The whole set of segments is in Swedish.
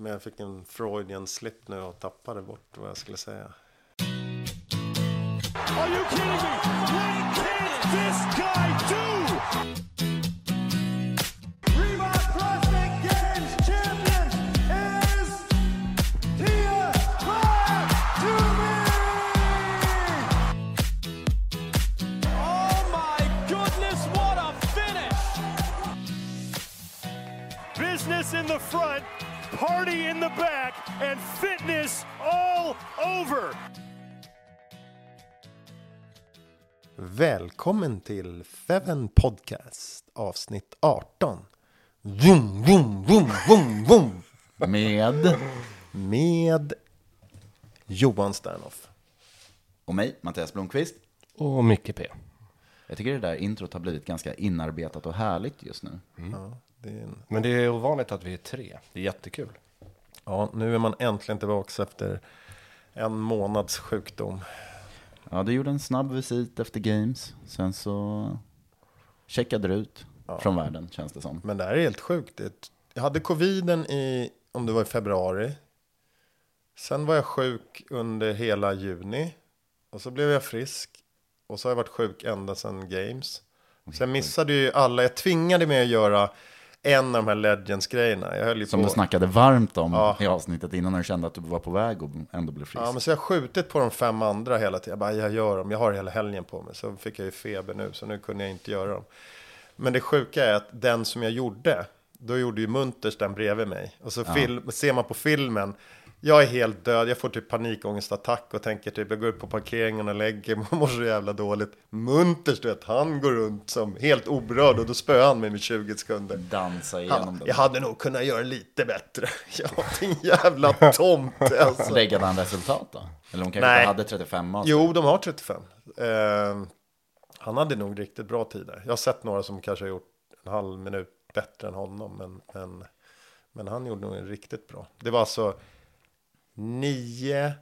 Men jag fick en Freudian slip nu och tappade bort vad jag skulle säga. Are you kidding me? Välkommen till Feven Podcast avsnitt 18. Vroom, vroom, vroom, vroom, vroom. Med Med Johan Sternoff. och mig, Mattias Blomqvist. Och mycket P. Jag tycker det där introt har blivit ganska inarbetat och härligt just nu. Ja, det är en... Men det är ovanligt att vi är tre. Det är jättekul. ja, nu är man äntligen tillbaka efter en månads sjukdom. Ja, du gjorde en snabb visit efter Games. Sen så checkade du ut från världen, känns det som. Men det här är helt sjukt. Jag hade coviden i, om det var i februari. Sen var jag sjuk under hela juni. Och så blev jag frisk. Och så har jag varit sjuk ända sedan Games. Jag missade ju alla. Jag tvingade mig att göra en av de här Legends-grejerna. Jag höll ju Som på. du snackade varmt om Ja. i avsnittet innan när du kände att du var på väg och ändå blev frisk. Ja, men så jag har skjutit på de fem andra hela tiden. Jag bara, jag gör dem. Jag har hela helgen på mig. Så fick jag ju feber nu, så nu kunde jag inte göra dem. Men det sjuka är att den som jag gjorde, då gjorde ju Munters den bredvid mig. Och så film, ser man på filmen, jag är helt död, jag får typ panikångestattack och tänker typ, jag går upp på parkeringen och lägger mig och mår så jävla dåligt. Munters, du vet, han går runt som helt oberörd och då spöar han mig med 20 sekunder. Dansa igenom Han, jag hade nog kunnat göra lite bättre. Ja, din jävla tomt alltså. Läggade han resultat då? Eller hon kanske Nej. hade 35 av sig? Jo, de har 35. Eh, han hade nog riktigt bra tider. Jag har sett några som kanske har gjort en halv minut bättre än honom. Men, men, men han gjorde nog en riktigt bra. Det var alltså 9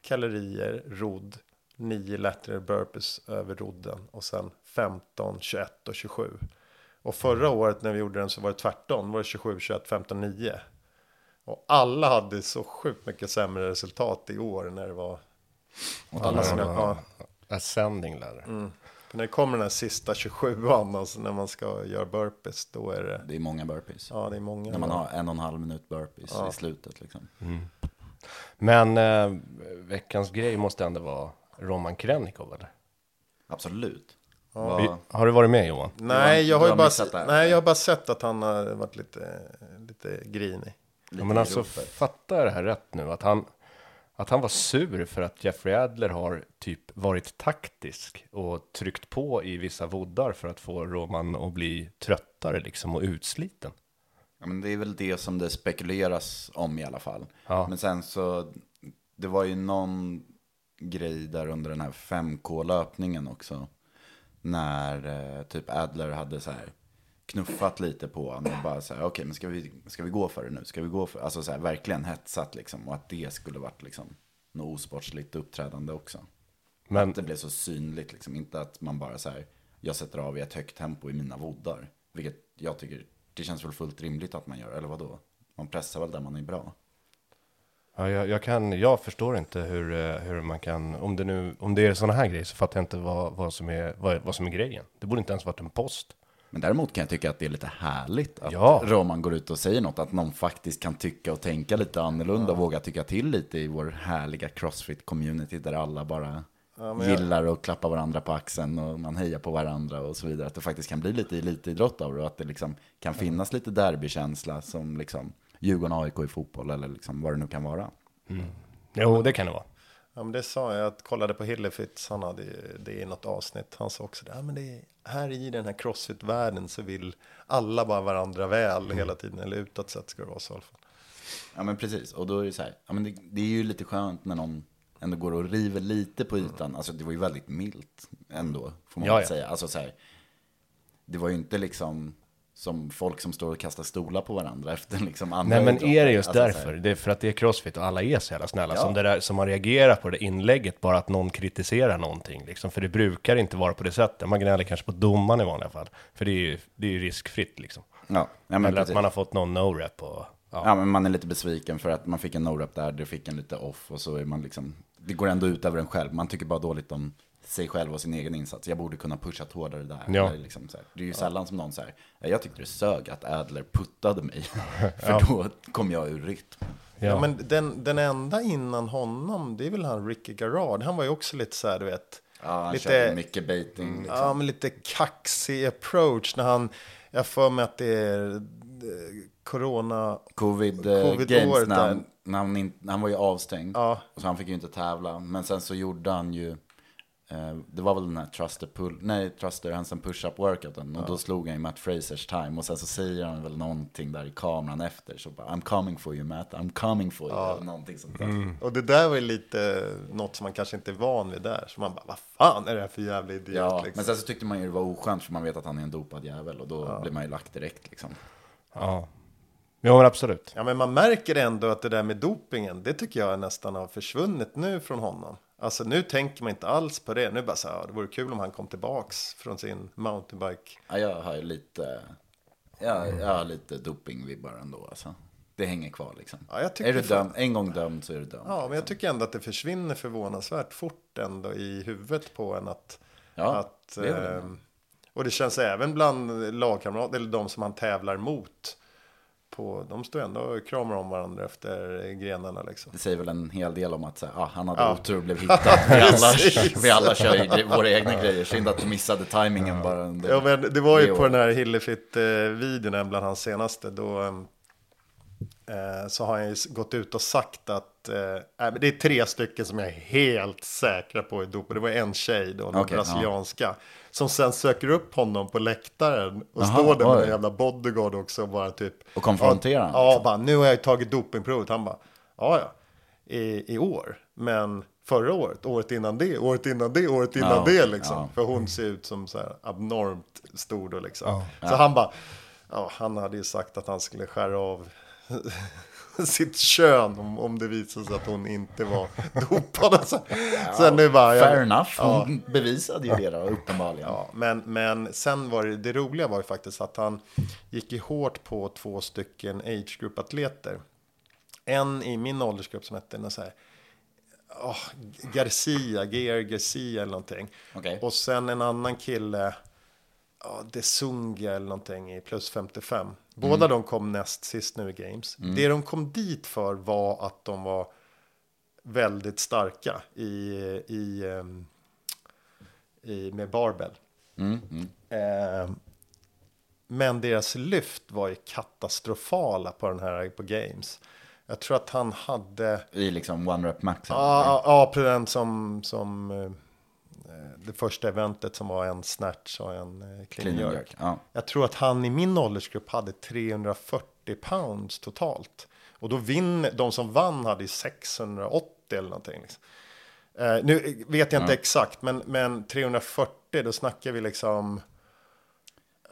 kalorier rodd, 9 lateral burpees över rodden och sen 15, 21 och 27. Och förra året när vi gjorde den så var det tvärtom. Var det 27, 21, 15, 9. Och alla hade så sjukt mycket sämre resultat i år när det var alla sina, ja, Ascending där. för när det kommer den här sista 27an, alltså när man ska göra burpees, då är det, Det är många burpees. ja det är många. När man har en och en halv minut burpees i slutet liksom. Men eh, veckans grej måste ändå vara Roman Krennikov eller? Absolut. Vi- Vad- Har du varit med Johan? Nej, jag har- ju bara, här. nej, jag har bara sett att han har varit lite, lite grinig. Ja, men alltså fattar jag det här rätt nu? Att han, att han var sur för att Jeffrey Adler har typ varit taktisk och tryckt på i vissa voddar för att få Roman att bli tröttare liksom och utsliten. Men det är väl det som det spekuleras om i alla fall. Ja. Men sen så, det var ju någon grej där under den här 5K-löpningen också. När eh, typ Adler hade så här knuffat lite på honom och bara så här, okej, men ska vi, ska vi gå för det nu? Ska vi gå för Alltså så här, verkligen hetsat liksom. Och att det skulle varit liksom något osportsligt uppträdande också. Men Att det blev så synligt liksom. Inte att man bara så här, jag sätter av i ett högt tempo i mina voddar. Vilket jag tycker, det känns väl fullt rimligt att man gör, eller vad då? Man pressar väl där man är bra. ja, jag, jag, kan, jag förstår inte hur, eh, hur man kan, om det, nu, om det är sådana här grejer så fattar jag inte vad, vad, som är, vad, vad som är grejen. Det borde inte ens varit en post. Men däremot kan jag tycka att det är lite härligt att Ja. Roman går ut och säger något. Att någon faktiskt kan tycka och tänka lite annorlunda och våga tycka till lite i vår härliga crossfit-community där alla bara gillar och klappar varandra på axeln och man hejar på varandra och så vidare. Att det faktiskt kan bli lite elitidrott av det och att det liksom kan finnas lite derbykänsla som liksom Djurgården AIK i fotboll eller liksom vad det nu kan vara. Jo, det kan det vara. Ja, men det sa jag, att kollade på Hillefits, han hade det i något avsnitt. Han sa också det, ja, men det är, här i den här crossfit-världen så vill alla bara varandra väl hela tiden. Eller utåt sett ska det vara så i alla fall. Ja men precis, och då är det så här, ja, men det, det är ju lite skönt när någon ändå går och river lite på ytan. Alltså det var ju väldigt milt ändå, får man Ja, ja. säga. Alltså så här, det var ju inte liksom som folk som står och kastar stolar på varandra efter liksom andra Nej men är det just Alltså, så därför? Det är för att det är crossfit och alla är så jävla snälla. Ja. Som, det där, som man reagerar på det inlägget, bara att någon kritiserar någonting. Liksom. För det brukar inte vara på det sättet. Man gnäller kanske på domaren i vanliga fall. För det är ju, det är ju riskfritt liksom. ja, ja, men Eller att precis. man har fått någon no-rep och... Ja. Ja, men man är lite besviken för att man fick en no-rep där, det fick en lite off och så är man liksom, det går ändå ut över en själv. Man tycker bara dåligt om sig själv och sin egen insats. Jag borde kunna pushat hårdare där. Ja. Eller liksom så här. Det är ju sällan som någon säger, jag tyckte det sög att Adler puttade mig. för då kom jag ur rytm. Ja. Ja. men den, den enda innan honom, det är väl han Ricky Garard. Han var ju också lite så här, du vet. Ja, han lite, körde mycket baiting. Liksom. Ja, men lite kaxig approach när han, jag får mig att det är corona. Covid, eh, Covid-året Games, när han, när han, in, han var ju avstängd. Ja. Så han fick ju inte tävla. Men sen så gjorde han ju, eh, det var väl den här Truster Pull, nej Truster Hansen Push-Up Workouten. Och då slog han ju Matt Frasers time. Och sen så säger han väl någonting där i kameran efter. Så bara, I'm coming for you Matt, I'm coming for you. Eller någonting sånt där. Och det där var ju lite något som man kanske inte är van vid där. Så man bara, vad fan är det här för jävla idiot? Ja, liksom. men sen så tyckte man ju det var oskönt för man vet att han är en dopad jävel. Och då blir man ju lagt direkt liksom. Ja. Jo, men absolut. Ja, men man märker ändå att det där med dopingen, det tycker jag nästan har försvunnit nu från honom. Alltså nu tänker man inte alls på det. Nu bara så här, ja, det vore kul om han kom tillbaks från sin mountainbike. Ja, jag har ju lite, ja, jag har lite dopingvibbar ändå alltså. Det hänger kvar liksom. Ja, är du dömd, en gång dömd så är du dömd. Ja, men jag liksom. tycker ändå att det försvinner förvånansvärt fort ändå i huvudet på en att... Ja, att det är väl det. ehm, och det känns även bland lagkamrater, eller de som han tävlar mot. På, de står ändå och kramar om varandra efter grenarna liksom. Det säger väl en hel del om att här, ah, han hade Ja. otur och blev hittad. Vi alla, vi alla kör våra egna grejer. Synd att du missade tajmingen bara. under Ja, men det var ju på året. den här Hillefit-videon, bland hans senaste, då eh, så har han ju gått ut och sagt att eh, det är tre stycken som jag är helt säkra på är dopade. Det var en tjej då, den Okej, brasilianska, som sen söker upp honom på läktaren och Jaha, står där med en jävla bodyguard också och bara typ. Och konfronterar Ja, han, ja liksom. bara nu har jag ju tagit dopingprovet. Han bara, ja ja, i, i år, men förra året, året innan det, året innan det, året innan Ja, det liksom. ja. För hon ser ut som så här abnormt stor då liksom. Så han bara, ja, han hade ju sagt att han skulle skära av sitt kön om, om det visade sig att hon inte var dopad. Så, sen nu bara, Fair jag, enough, Ja. hon bevisade ju det då, uppenbarligen. Ja, men, men sen var det, det roliga var ju faktiskt att han gick ju hårt på två stycken age group-atleter. En i min åldersgrupp som hette så här, åh, Garcia, GR Garcia eller någonting. Okej. Och sen en annan kille, ja, Desunga eller någonting i plus 55. Båda de kom näst sist nu i Games. Det de kom dit för var att de var väldigt starka i, i, ehm, i med barbell. Eh, men deras lyft var ju katastrofala på den här på Games. Jag tror att han hade... I liksom one rep max. Ja, ja, ja, på den som, som eh, det första eventet som var en snatch och en eh, clean, jerk. ja. Jag tror att han i min åldersgrupp hade 340 pounds totalt. Och då vinner, de som vann hade ju 680 eller någonting. Liksom. Eh, nu vet jag inte exakt, men, men 340, då snackar vi liksom...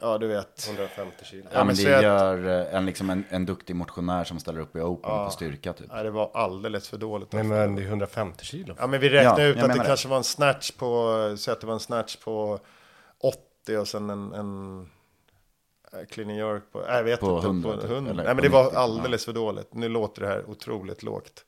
Ja, du vet. 150 kilo. Ja, Ja, men det gör eh, en, liksom en, en duktig motionär som ställer upp i Open på styrka typ. Nej, det var alldeles för dåligt. Nej men det är 150 kilo. Ja, men vi räknar Ja, ut att det det. kanske var en snatch på, så att det var en snatch på 80 och sen en, en eh, clean and jerk på, nej, jag vet På inte, 100 på typ, 100. eller Nej, men det var 90, alldeles för dåligt. Nu låter det här otroligt lågt.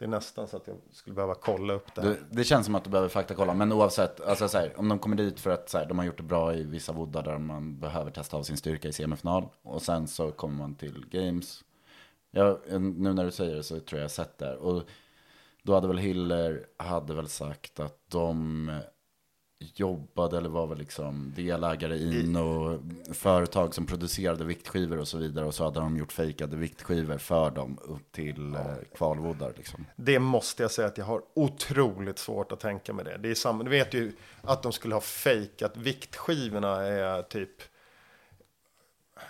Det är nästan så att jag skulle behöva kolla upp det här. Det, det känns som att du behöver faktakolla, men oavsett, alltså så här, om de kommer dit för att så här, de har gjort det bra i vissa voddar där man behöver testa av sin styrka i semifinal och sen så kommer man till games. Ja, nu när du säger det så tror jag jag sett det. Och då hade väl Hiller, hade väl sagt att de jobbade eller var väl liksom delägare i något företag som producerade viktskivor och så vidare. Och så hade de gjort fejkade viktskivor för dem upp till eh, kvalvoddar liksom. Det måste jag säga att jag har otroligt svårt att tänka mig det. Det är samma, du vet ju att de skulle ha fejkat viktskivorna är typ.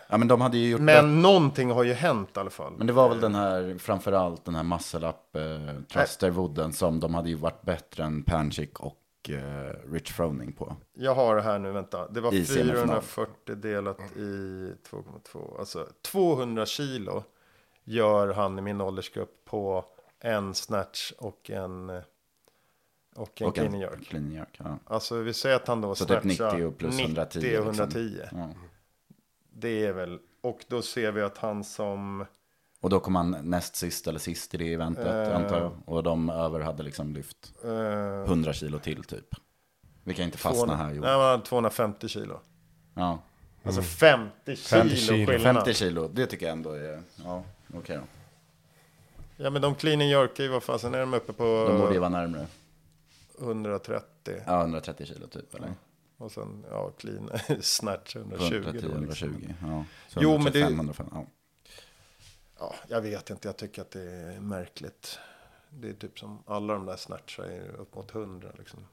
Ja men de hade ju gjort Men någonting har ju hänt i alla fall. Men det var väl den här, framförallt den här muscle up eh, som de hade ju varit bättre än Panchik och Rich Froning på. Jag har det här nu, vänta. Det var I semifinal. 440 delat i 2,2. Alltså 200 kilo gör han i min åldersgrupp på en snatch och en, eh, och en och clean jerk. Clean jerk, ja. Alltså vi säger att han då Så typ snatchar 90 och plus 110. 90 och 110. Liksom. Ja. Det är väl, och då ser vi att han som, Och då kom han näst sist eller sist i det eventet Eh. antar jag. Och de över hade liksom lyft eh, 100 kilo till typ. Vi kan inte fastna 200, här nej, Johan. men han hade 250 kilo. Ja. Alltså 50 kilo, 50 kilo. skillnad. 50 kilo, det tycker jag ändå är, ja okej då. Ja men de clean and jerkar ju, vad fasen är de uppe på De borde ju vara närmare. 130. Ja, 130 kilo typ eller? Och sen, ja, clean snatch 120. 110, då, liksom. 120, ja. Så Jo, men det- 135, 105, ja. Ja, jag vet inte, jag tycker att det är märkligt. Det är typ som alla de där snatchar är upp mot 100 liksom.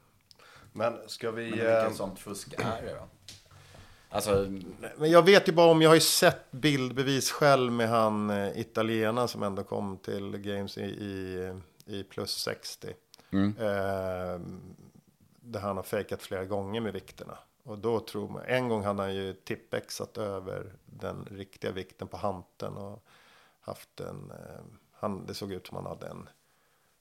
Men ska vi... Men eh, vilket sånt fusk är det då? Alltså, Men jag vet ju bara om, jag har ju sett bildbevis själv med han eh, italienaren som ändå kom till Games i, i, i plus 60. Mm. Eh, där han har fejkat flera gånger med vikterna. Och då tror man, en gång hade han ju tippexat över den riktiga vikten på hanten och haft en, eh, han, det såg ut som han hade en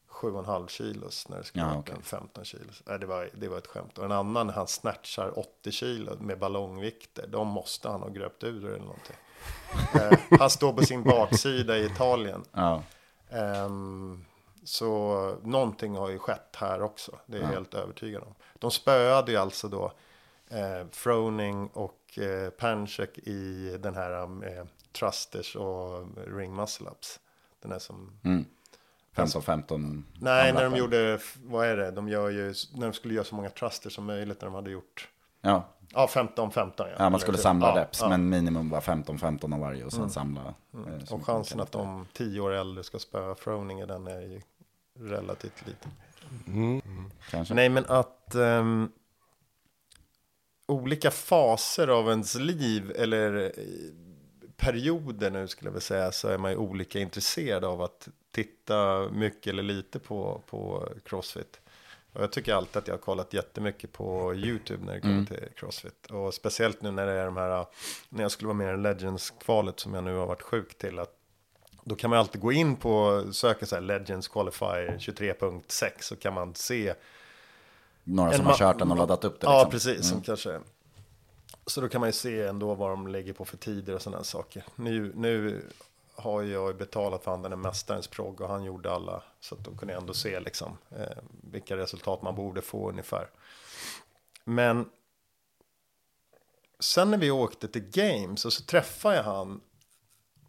7,5 kilos när det skulle Ja, vara okej. en 15 kilos. Nej, det, var, det var ett skämt. Och en annan, han snatchar 80 kilo med ballongvikter. De måste han ha gröpt ur eller någonting. eh, han står på sin baksida i Italien. ja. Ehm, så någonting har ju skett här också. Det är jag helt övertygad om. De spöade ju alltså då eh, Froning och eh, Panchek i den här eh, Trusters och Ring Muscle Ups. Den här som... 15, 15. Nej, när de gjorde, vad är det? De gör ju, när de skulle göra så många Trusters som möjligt när de hade gjort. Ja. Ja, 15, 15 ja. ja, man skulle typ. samla ja, reps, ja. men minimum var 15, 15 av varje och sen samla. eh, så Och chansen att de tio år äldre ska spöa Froning, den är ju relativt liten. Kanske. Nej, men att ehm, olika faser av ens liv eller eh, perioder nu skulle jag vilja säga så är man ju olika intresserad av att titta mycket eller lite på, på Crossfit. Och jag tycker alltid att jag har kollat jättemycket på YouTube när det kommer till Crossfit. Och speciellt nu när det är de här, när jag skulle vara med i Legends-kvalet som jag nu har varit sjuk till. Att då kan man alltid gå in på, söka så här Legends Qualifier 23.6 så kan man se Några som har kört den och laddat upp det. Ja, liksom. precis. Som kanske... Så då kan man ju se ändå vad de lägger på för tider och sådana saker. Nu, nu har jag betalat för han den mästarens progg och han gjorde alla. Så att då kunde jag ändå se liksom eh, vilka resultat man borde få ungefär. Men sen när vi åkte till Games och så träffade jag han.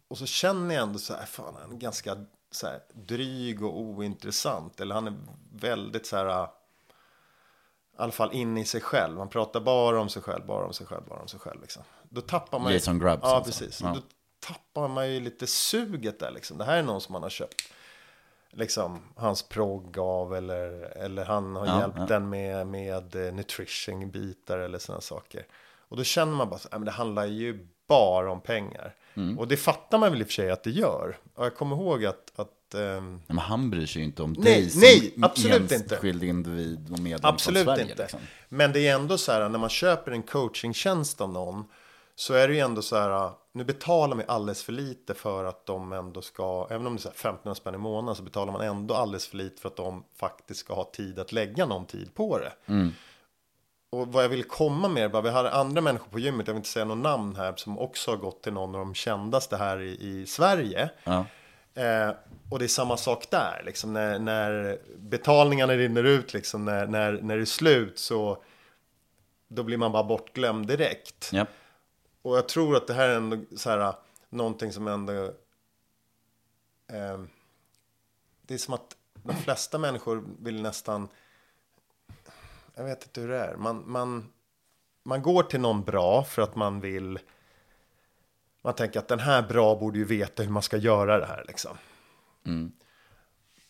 Och så känner jag ändå så här, fan han är ganska så här, dryg och ointressant. Eller han är väldigt så här i alla fall in i sig själv. Han pratar bara om sig själv, bara om sig själv, bara om sig själv. Liksom. Då tappar man ju... Jason Grubbs Ja, alltså. precis. Ja. Då tappar man ju lite suget där liksom. Det här är någon som man har köpt. Liksom hans progg av eller, eller han har Ja, hjälpt ja. den med, med eh, nutrition-bitar eller sådana saker. Och då känner man bara så, "Nej, men det handlar ju bara om pengar. Mm. Och det fattar man väl i och för sig att det gör. Och jag kommer ihåg att, att Nej, Men han bryr sig ju inte om Nej, dig som nej, absolut enskild individ och medlem Absolut Sverige. inte. Liksom. Men det är ändå så här när man köper en coachingtjänst av någon så är det ju ändå så här, nu betalar man alldeles för lite för att de ändå ska, även om det är så här 1500 spänn i månaden så betalar man ändå alldeles för lite för att de faktiskt ska ha tid att lägga någon tid på det. Och vad jag vill komma med, bara, vi hade andra människor på gymmet, jag vill inte säga någon namn här, som också har gått till någon av de kändaste här i, i Sverige. Ja. Eh, och det är samma sak där, liksom när, när betalningarna rinner ut, liksom när, när, när det är slut så då blir man bara bortglömd direkt. Ja. Och jag tror att det här är ändå så här, någonting som ändå... Eh, det är som att de flesta människor vill nästan... Jag vet inte hur det är. Man, man, man går till någon bra för att man vill... Man tänker att den här bra borde ju veta hur man ska göra det här liksom.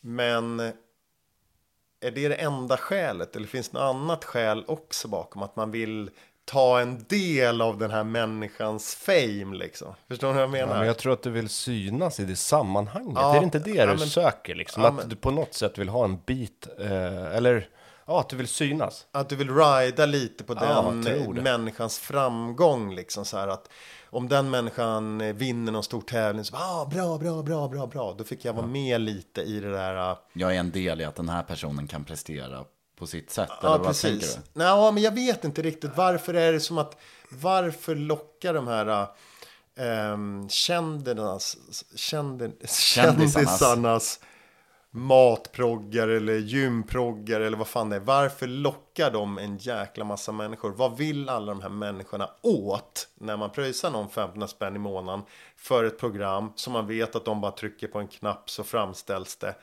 Men är det det enda skälet? Eller finns det något annat skäl också bakom? Att man vill ta en del av den här människans fame liksom. Förstår du vad jag menar? Ja, men jag tror att du vill synas i det sammanhanget. Ja, är det inte det ja, du men- söker liksom? ja, att men- du på något sätt vill ha en bit, eh, eller ja, att du vill synas. Att du vill rida lite på Ja, den människans framgång liksom så här att om den människan eh, vinner någon stor tävling så ah, bra, bra, bra, bra, bra. Då fick jag vara med lite i det där. ah, Jag är en del i att den här personen kan prestera på sitt sätt. Ja, eller vad precis. tänker du? Nej, men jag vet inte riktigt. Varför är det som att... Varför lockar de här ähm, kändisarnas, kändi, kändisarnas matproggar eller gymproggar eller vad fan det är. Varför lockar de en jäkla massa människor? Vad vill alla de här människorna åt när man pröjsar någon 15 spänn i månaden för ett program som man vet att de bara trycker på en knapp så framställs det.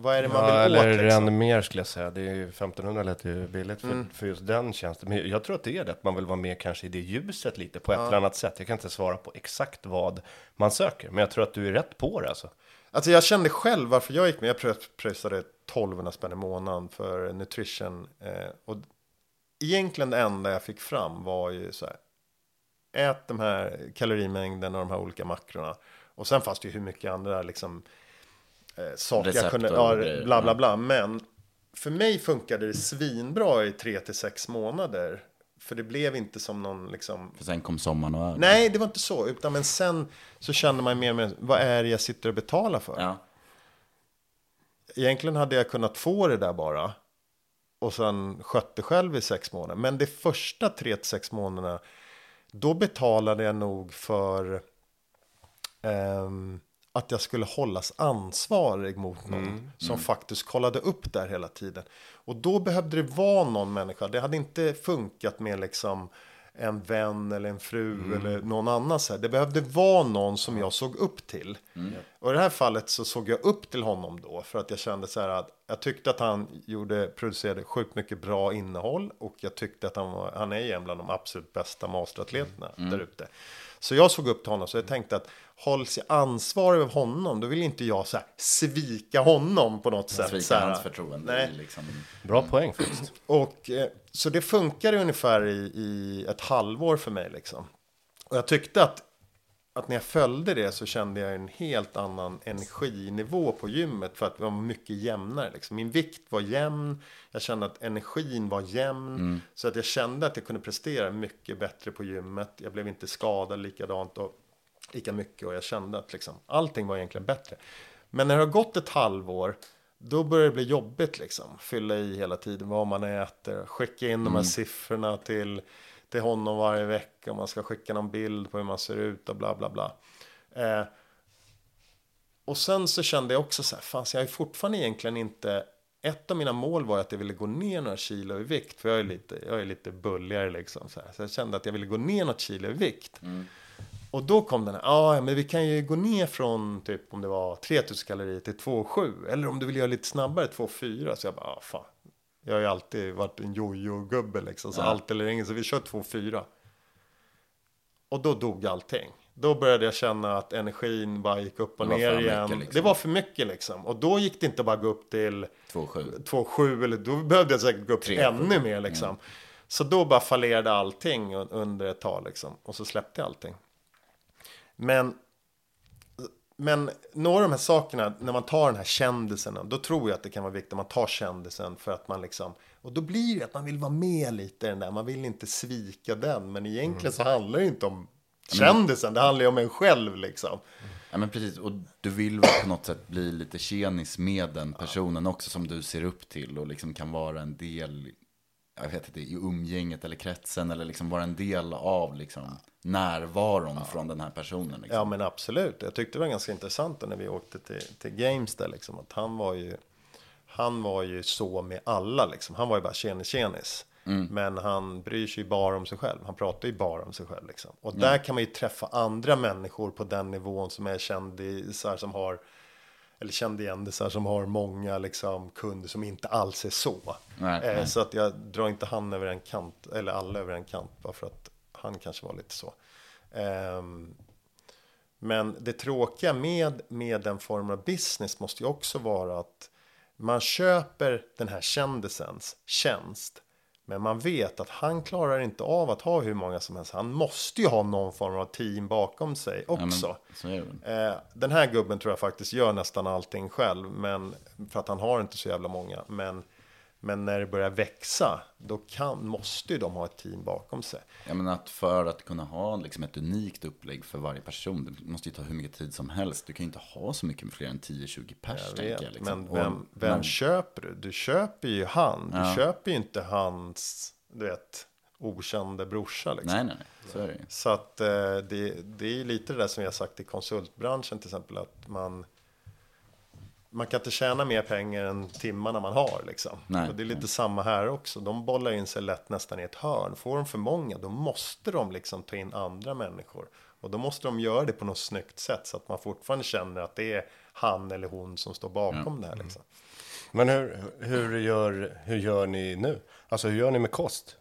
Vad är det man Ja, vill eller åt liksom? ännu mer skulle jag säga. Det är ju 1500 lät ju billigt för, Mm. för just den tjänsten. Men jag tror att det är det, att man vill vara med kanske i det ljuset lite på ett eller annat sätt. Jag kan inte svara på exakt vad man söker, men jag tror att du är rätt på det alltså. Alltså jag kände själv varför jag gick med. Jag prö- pröjsade 1200 spänn i månaden för nutrition. Eh, och egentligen det enda jag fick fram var ju så här. Ät de här kalorimängden och de här olika makrorna. Och sen fanns det ju hur mycket andra liksom eh, saker jag Recept kunde, och ja, bla bla bla. Men för mig funkade det svinbra i 3 till 6 månader. För det blev inte som någon liksom För sen kom sommaren och över. Nej, det var inte så. Utan men sen så kände man mer med vad är det jag sitter och betalar för? Ja. Egentligen hade jag kunnat få det där bara. Och sen skötte själv i sex månader. Men de första tre till sex månaderna. Då betalade jag nog för ehm, att jag skulle hållas ansvarig mot någon. som faktiskt kollade upp där hela tiden. Och då behövde det vara någon människa. Det hade inte funkat med liksom en vän eller en fru eller någon annan. Så här. Det behövde vara någon som jag såg upp till. Och i det här fallet så såg jag upp till honom då. För att jag kände så här att jag tyckte att han gjorde, producerade sjukt mycket bra innehåll. Och jag tyckte att han, var, han är en bland de absolut bästa masteratleterna där ute. Så jag såg upp till honom. Så jag tänkte att hålls jag ansvarig av honom. Då vill inte jag så här, svika honom på något sätt. så Svika här. hans förtroende. Nej. Liksom. Bra poäng faktiskt. Och eh, så det funkade ungefär i, i ett halvår för mig liksom. Och jag tyckte att, att när jag följde det så kände jag en helt annan energinivå på gymmet. För att det var mycket jämnare liksom. Min vikt var jämn. Jag kände att energin var jämn. Så att jag kände att jag kunde prestera mycket bättre på gymmet. Jag blev inte skadad likadant och lika mycket. Och jag kände att liksom, allting var egentligen bättre. Men när det har gått ett halvår då börjar det bli jobbigt liksom. Fylla i hela tiden vad man äter. Skicka in de här siffrorna till, till honom varje vecka. Man ska skicka någon bild på hur man ser ut och bla bla bla. Eh, och sen så kände jag också så här, fan jag är fortfarande egentligen inte... Ett av mina mål var att jag ville gå ner några kilo i vikt. För jag är lite, jag är lite bulligare liksom. Så, här. så jag kände att jag ville gå ner något kilo i vikt. Och då kom den här, "Ah, ja men vi kan ju gå ner från typ om det var 3000 kalorier till 2,7. Eller om du vill göra lite snabbare, 2,4. Så jag bara, ah, fan. Jag har ju alltid varit en jojo-gubbe liksom. Så allt eller inget, så vi kör 2,4. Och då dog allting. Då började jag känna att energin bara gick upp och ner mycket, igen. liksom. Det var för mycket liksom. Och då gick det inte bara gå upp till 2,7. 2,7 eller då behövde jag säkert gå upp 3,7. ännu mer liksom. Så då bara fallerade allting un- under ett tag liksom. Och så släppte jag allting. Men men några av de här sakerna, när man tar den här kändisen, då tror jag att det kan vara viktigt att man tar kändisen för att man liksom, och då blir det att man vill vara med lite i den där, man vill inte svika den, men egentligen så handlar det inte om kändisen, det handlar ju om en själv liksom. Ja men precis, och du vill väl på något sätt bli lite tjenis med den personen också som du ser upp till och liksom kan vara en del, jag vet inte, i umgänget eller kretsen eller liksom vara en del av liksom närvaron från den här personen. Liksom. Ja men absolut, jag tyckte det var ganska intressant när vi åkte till, till Games där liksom, att han var ju, han var ju så med alla liksom, han var ju bara tjenis tjenis. Men han bryr sig ju bara om sig själv. Han pratar ju bara om sig själv. Liksom. Och där kan man ju träffa andra människor på den nivån som är kändisar som har eller kändisar som har många liksom, kunder som inte alls är så. Nej, eh, nej. Så att jag drar inte han över en kant, eller alla över en kant, bara för att han kanske var lite så. Ehm, men det tråkiga med, med den formen av business måste ju också vara att man köper den här kändisens tjänst. Men man vet att han klarar inte av att ha hur många som helst. Han måste ju ha någon form av team bakom sig Ja, men också. det väl. Eh, den här gubben tror jag faktiskt gör nästan allting själv. Men, för att han har inte så jävla många. Men, men när det börjar växa, då kan, måste ju de ha ett team bakom sig. Ja, men att för att kunna ha liksom ett unikt upplägg för varje person, det måste ju ta hur mycket tid som helst. Du kan ju inte ha så mycket fler än 10-20 pers, Jag vet, jag. Liksom. Men vem, vem men- köper du? Du köper ju han. Du Ja. köper ju inte hans, du vet, okände brorsa. Liksom. Nej, nej, nej, så är det ju. Så att eh, det, det är lite det där som jag sagt i konsultbranschen till exempel. Att man, man kan inte tjäna mer pengar än timmarna man har. Liksom. Nej, och det är lite nej. samma här också. De bollar in sig lätt nästan i ett hörn. Får de för många då måste de liksom ta in andra människor. Och då måste de göra det på något snyggt sätt. Så att man fortfarande känner att det är han eller hon som står bakom det här. Liksom. Men hur, hur, gör, hur gör ni nu? Alltså hur gör ni med kost?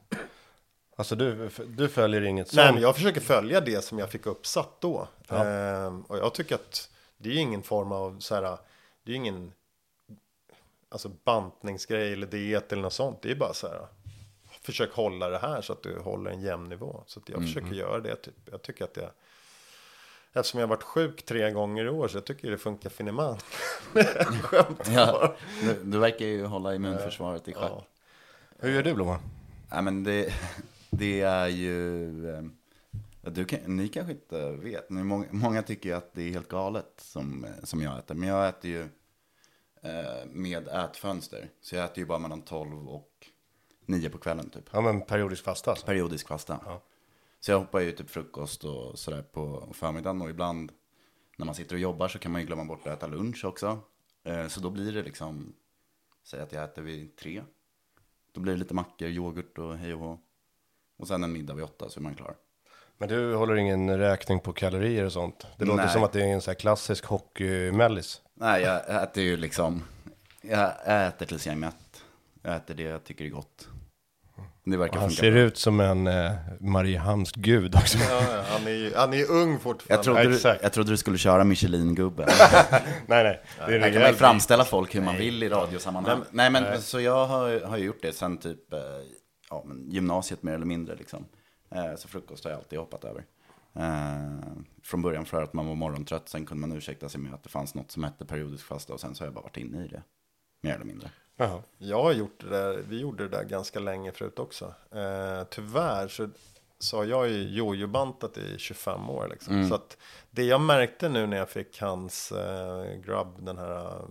Alltså du, du följer inget Nej, sånt? men jag försöker följa det som jag fick uppsatt då. Ehm, och jag tycker att det är ingen form av så här, det är ingen alltså bantningsgrej eller diet eller något sånt. Det är bara så här, försök hålla det här så att du håller en jämn nivå. Så att jag försöker göra det. Typ. Jag tycker att det, eftersom jag har varit sjuk tre gånger i år så jag tycker det funkar finemang. Skämt Ja, du, du verkar ju hålla immunförsvaret i schack. Ja. Hur gör du Blomman? Ja, men det, det är ju... eh, Du kan, ni kanske inte vet, men många, många tycker ju att det är helt galet som, som jag äter. Men jag äter ju med ätfönster. Så jag äter ju bara mellan 12 och 9 på kvällen typ. Ja men periodisk fasta alltså. Periodisk fasta. Så jag hoppar ju typ frukost och sådär på förmiddagen. Och ibland när man sitter och jobbar så kan man ju glömma bort att äta lunch också. Eh, så då blir det liksom, säg att jag äter vid tre. Då blir det lite mackor, yoghurt och hej och hå. Och sen en middag vid åtta så är man klar. Men du håller ingen räkning på kalorier och sånt? Det låter Nej. som att det är en sån här klassisk hockeymällis. Nej, jag äter ju liksom, jag äter tills jag är mätt. Jag äter det jag tycker är gott. Det verkar Han funka ser bra. ut som en eh, Mariehamns gud också. Ja, ja, han, är ju, han är ju ung fortfarande. Jag trodde, du, Exakt. jag trodde du skulle köra Michelin-gubben. nej nej, det är Här kan man ju framställa folk hur man vill i radiosammanhang. Nej, Nej, men så jag har, har gjort det sen typ eh, ja, men gymnasiet mer eller mindre liksom. Eh, Så frukost har jag alltid hoppat över. Eh, Från början för att man var morgontrött, sen kunde man ursäkta sig med att det fanns något som hette periodisk fasta och sen så har jag bara varit inne i det. Mer eller mindre. Jaha. Jag har gjort det där, vi gjorde det där ganska länge förut också. Eh, tyvärr så, så har jag ju jojobantat i 25 år. Liksom. Så att det jag märkte nu när jag fick hans eh, grabb, den här eh,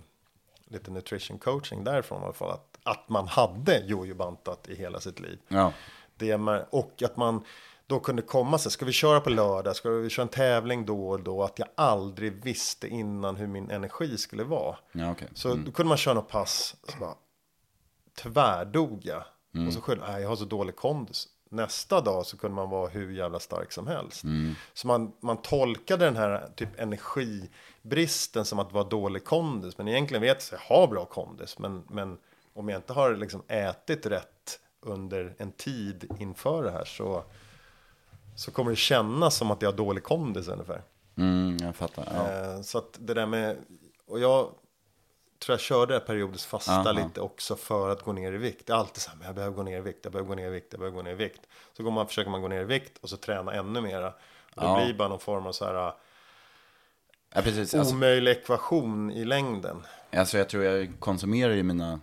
lite nutrition coaching därifrån i alla fall, att, att man hade jojobantat i hela sitt liv. Ja, Det med, och att man då kunde komma sig, ska vi köra på lördag, ska vi köra en tävling då och då, att jag aldrig visste innan hur min energi skulle vara. ja okej. Så då kunde man köra något pass, så bara tvärdog jag. Och så skyllde nej jag har så dålig kondis. Nästa dag så kunde man vara hur jävla stark som helst. Så man, man tolkade den här typ energibristen som att det var dålig kondis. Men egentligen vet jag att jag har bra kondis. Men, men om jag inte har liksom ätit rätt under en tid inför det här så, så kommer det kännas som att jag har dålig kondis ungefär. Mm, jag fattar. Ja. Eh, Så att det där med, och jag tror jag körde det här periodiskt fasta Aha. lite också för att gå ner i vikt. Det är alltid så här, men jag behöver gå ner i vikt, jag behöver gå ner i vikt, jag behöver gå ner i vikt. Så går man, försöker man gå ner i vikt och så träna ännu mera. Och det Ja. blir bara någon form av så här, Ja, precis. Alltså, omöjlig ekvation i längden. alltså jag tror jag konsumerar ju mina,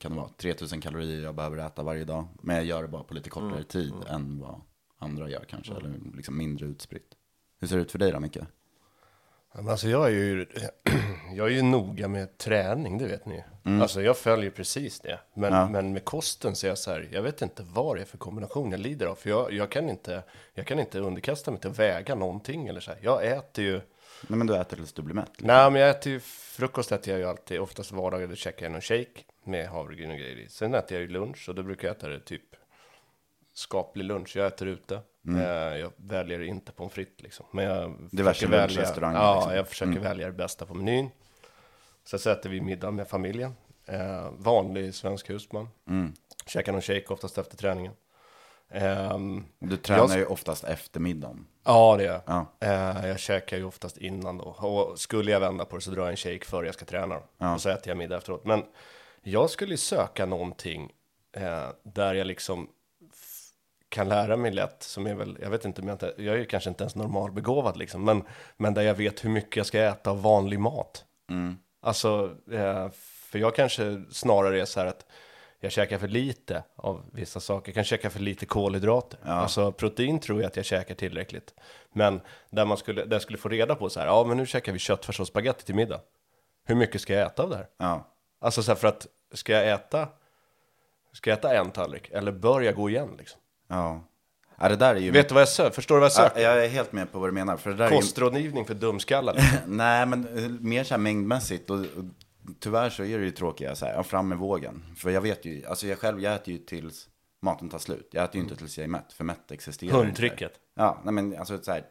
kan det vara, 3000 kalorier jag behöver äta varje dag. Men jag gör det bara på lite kortare Mm. tid än vad andra gör kanske. Eller liksom mindre utspritt. Hur ser det ut för dig då, Micke? Alltså jag är ju, jag är ju noga med träning, det vet ni ju. Alltså jag följer precis det. Men, Ja. men med kosten så är jag så här, jag vet inte vad det är för kombination jag lider av. För jag, jag, kan, inte, jag kan inte underkasta mig till att väga någonting eller så här. Jag äter ju, Nej men du äter tills du blir mätt. liksom. nej men jag äter ju, frukost äter jag ju alltid, oftast vardagar, då käkar jag någon shake med havregryn och grejer i. Sen äter jag ju lunch och då brukar jag äta det typ skaplig lunch. Jag äter ute. Eh, Jag väljer inte pommes frites liksom. Men jag Diverse lunchrestauranger, ja, liksom. jag försöker välja det bästa på menyn. Sen så äter vi middag med familjen. Eh, vanlig svensk husman. Käkar någon shake oftast efter träningen. Ehm, Du tränar jag- ju oftast efter middagen. Ja, det gör jag. Ja. Eh, jag käkar ju oftast innan då. Och skulle jag vända på det så drar jag en shake före jag ska träna. Då. Och så äter jag middag efteråt. Men jag skulle ju söka någonting eh, där jag liksom kan lära mig lätt, som är väl, jag vet inte jag inte, jag är ju kanske inte ens normalbegåvad liksom, men, men där jag vet hur mycket jag ska äta av vanlig mat. Alltså, eh, för jag kanske snarare är så här att jag käkar för lite av vissa saker. Jag kan käka för lite kolhydrater. Alltså protein tror jag att jag käkar tillräckligt. Men där man skulle, där jag skulle få reda på så här, ja men nu käkar vi köttfärs och spagetti till middag. Hur mycket ska jag äta av det här? Ja. Alltså så här, för att, ska jag äta, ska jag äta en tallrik? Eller bör jag gå igen liksom? Ja. ja det där är ju... Vet du vad jag söker? Förstår du vad jag ja, söker? jag är helt med på vad du menar. För det där är ju... Kostrådgivning för dumskallar. liksom. Nej, men eh, mer så här mängdmässigt. Och, och tyvärr så är det ju tråkiga så här, ja, fram med vågen. För jag vet ju, alltså jag själv, jag äter ju tills maten tar slut. Jag äter ju inte tills jag är mätt, för mätt existerar inte. Hundtricket. Ja, nej men alltså så här,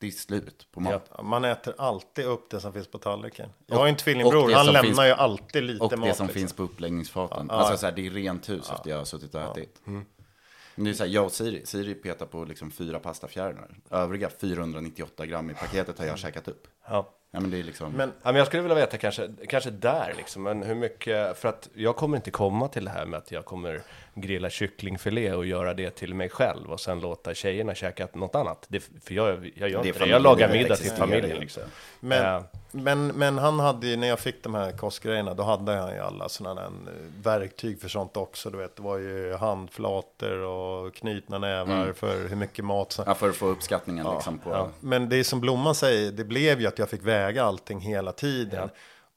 det är slut på mat. Ja, Man äter alltid upp det som finns på tallriken. Jag har Och- en tvillingbror, han lämnar finns- ju alltid lite Och det mat. som liksom. finns på uppläggningsfaten. Ja, Alltså ja. så här, det är rent hus efter jag har suttit och ätit. Mm. Men det är så här, jag och Siri, Siri petar på liksom fyra pastafjärilar. Övriga 498 gram i paketet har jag käkat upp. Ja. Ja men det är liksom... Men Ja, men jag skulle vilja veta kanske, kanske där liksom, men hur mycket, för att jag kommer inte komma till det här med att jag kommer grilla kycklingfilé och göra det till mig själv och sen låta tjejerna käka något annat. Det, för jag, jag gör Det inte det. Jag lagar middag till familjen liksom. Men, Ja. men, men han hade ju, när jag fick de här kostgrejerna, då hade han ju alla sådana där eh, verktyg för sånt också. Du vet, det var ju handflator och knutna nävar för hur mycket mat som... Ja, för att få uppskattningen liksom på... Men det är som Blomman säger, det blev ju att jag fick väga allting hela tiden.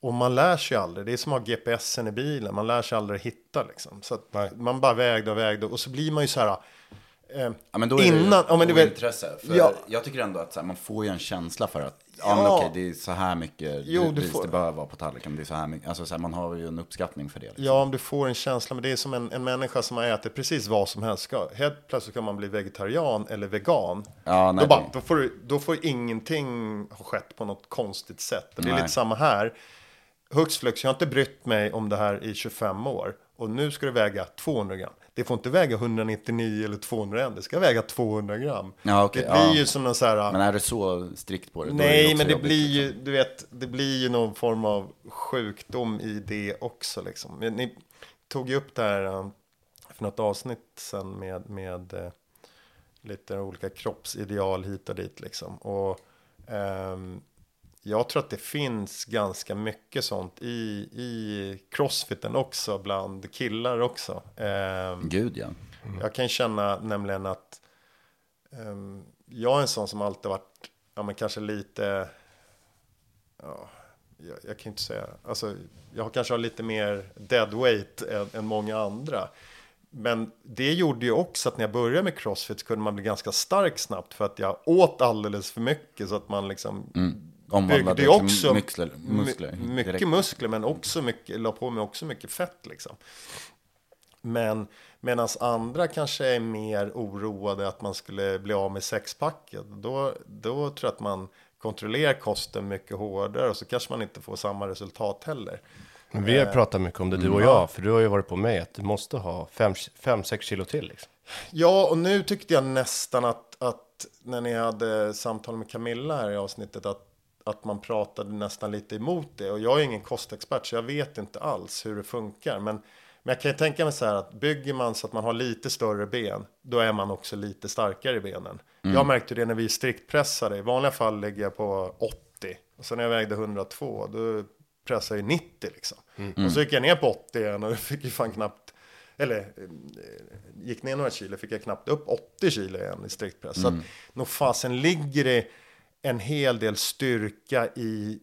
Och man lär sig aldrig, det är som att ha GPSen i bilen, man lär sig aldrig hitta liksom. Så att man bara vägde och vägde. Och så blir man ju så här... Eh, Ja, men då är innan, det ja, men du vet. För Ja. jag tycker ändå att här, man får ju en känsla för att, ja, Ja. men det är så här mycket Jo, du ris får- det bör vara på tallriken. Det är så här mycket, alltså så här, man har ju en uppskattning för det. Liksom. Ja, om du får en känsla, men det är som en, en människa som har ätit precis vad som helst. Ska, helt plötsligt kan man bli vegetarian eller vegan. Ja, nej, då, bara, då, får, du- då får ingenting ha skett på något konstigt sätt. Det är Nej. lite samma här. Hux flux, jag har inte brytt mig om det här i 25 år. Och nu ska det väga 200 gram. Det får inte väga 199 eller 201, det ska väga 200 gram. Ja, okej, det blir ja. ju som en så här... Men är det så strikt på det? Nej, också men det jobbigt, blir ju, liksom. du vet, det blir ju någon form av sjukdom i det också liksom. Ni tog ju upp det här eh, för något avsnitt sen med, med eh, lite olika kroppsideal hit och dit liksom. Och ehm, jag tror att det finns ganska mycket sånt i, i crossfiten också, bland killar också. Ehm, Gud ja. jag kan känna nämligen att ehm, jag är en sån som alltid varit, ja men kanske lite, ja, jag, jag kan inte säga, alltså jag kanske har lite mer dead weight än, än många andra. Men det gjorde ju också att när jag började med crossfit så kunde man bli ganska stark snabbt för att jag åt alldeles för mycket så att man liksom Omvandlade till också muskler, muskler my- mycket direkt. muskler men också mycket, la på mig också mycket fett liksom. Men medan andra kanske är mer oroade att man skulle bli av med sexpacket. Då, då tror jag att man kontrollerar kosten mycket hårdare och så kanske man inte får samma resultat heller. Men vi har pratat mycket om det du och jag, för du har ju varit på mig att du måste ha 5-6 kilo till liksom. Ja, och nu tyckte jag nästan att, att när ni hade samtal med Camilla här i avsnittet att, att man pratade nästan lite emot det. Och jag är ingen kostexpert så jag vet inte alls hur det funkar. Men, men jag kan ju tänka mig så här att bygger man så att man har lite större ben, då är man också lite starkare i benen. Jag märkte det när vi striktpressade. I vanliga fall ligger jag på Och så när jag vägde 102, då pressade jag 90 liksom. Och så gick jag ner på 80 igen och fick ju fan knappt, eller eh, gick ner några kilo, fick jag knappt upp 80 kilo igen i striktpress. Så att nog fasen ligger det en hel del styrka i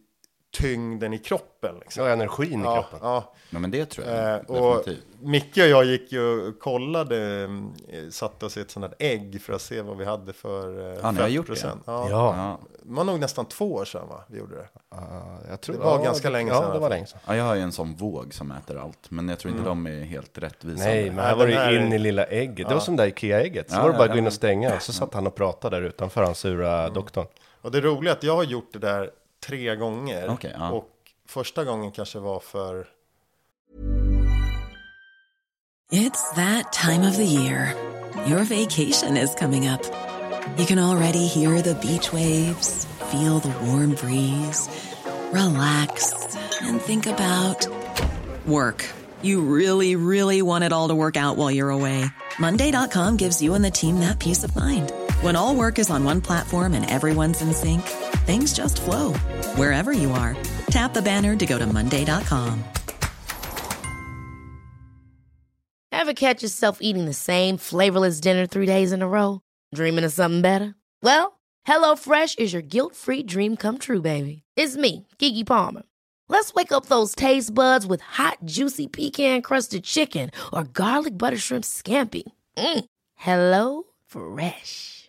tyngden i kroppen. Liksom. Ja, energin i Ja, kroppen. ja. Ja, men det tror Eh, jag och definitivt. Micke och jag gick ju och kollade, eh, satte oss i ett sånt här ägg för att se vad vi hade för eh, Ja, ni har gjort det? Ja, Ja. Det var nog nästan två år sedan va, vi gjorde det. jag tror, Det var ja, ganska länge ja, sedan Ja, det var länge sedan. ja, jag har ju en sån våg som äter allt, men jag tror inte de är helt rättvisande. Nej, men här var det här in i lilla ägget. Det var som det där Ikea-ägget. Så Ja, var det bara ja, att gå in ja. och stänga. Så satt han och pratade där utanför, han sura doktorn. Och det roliga är att jag har gjort det där tre gånger. Okej, ja. Och första gången kanske var för, It's that time of the year. Your vacation is coming up. You can already hear the beach waves, feel the warm breeze, relax, and think about work. You really, really want it all to work out while you're away. Monday.com gives you and the team that peace of mind. When all work is on one platform and everyone's in sync, things just flow wherever you are. Tap the banner to go to Monday.com. Ever catch yourself eating the same flavorless dinner three days in a row? Dreaming of something better? Well, HelloFresh is your guilt-free dream come true, baby. It's me, Kiki Palmer. Let's wake up those taste buds with hot, juicy pecan-crusted chicken or garlic butter shrimp scampi. Mm. Hello Fresh.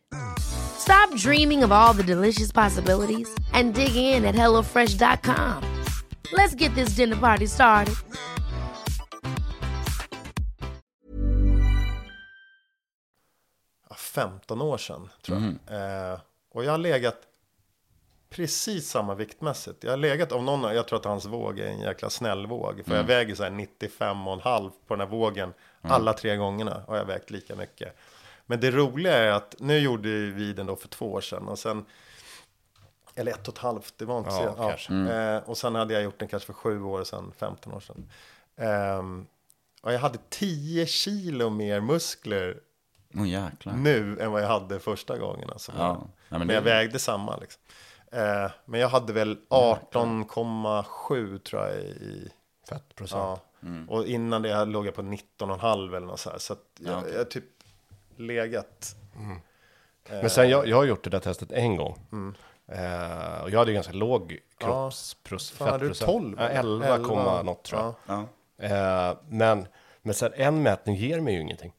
Stop dreaming of all the delicious possibilities and dig in at HelloFresh.com. Let's get this dinner party started. ja, 15 år sedan tror jag. Eh, och jag har legat precis samma viktmässigt. Jag har legat av någon, jag tror att hans våg är en jäkla snäll våg. För jag väger så här 95,5 på den här vågen. Alla tre gångerna har jag vägt lika mycket. Men det roliga är att nu gjorde vi den då för två år sedan. Och sen, eller ett och ett halvt, det var inte Ja, så. Ja. kanske. Eh, och sen hade jag gjort den kanske för sju år sedan, 15 år sedan. Ehm, och jag hade 10 kilo mer muskler jäklar. nu än vad jag hade första gången. Alltså. Ja. Men men det- jag vägde samma. Liksom. Eh, men jag hade väl 18,7 tror jag i... Fettprocent. Ja. Mm. Och innan det låg jag på 19,5 eller något så här. Så att jag, Ja, okej. jag typ legat... Men sen jag, jag har gjort det där testet en gång. Mm. Eh, och jag hade ganska låg kroppsprocent. Fan, hade du 12? Ja, 11, komma något tror jag. Ja. Ja. Eh, men, men sen en mätning ger mig ju ingenting.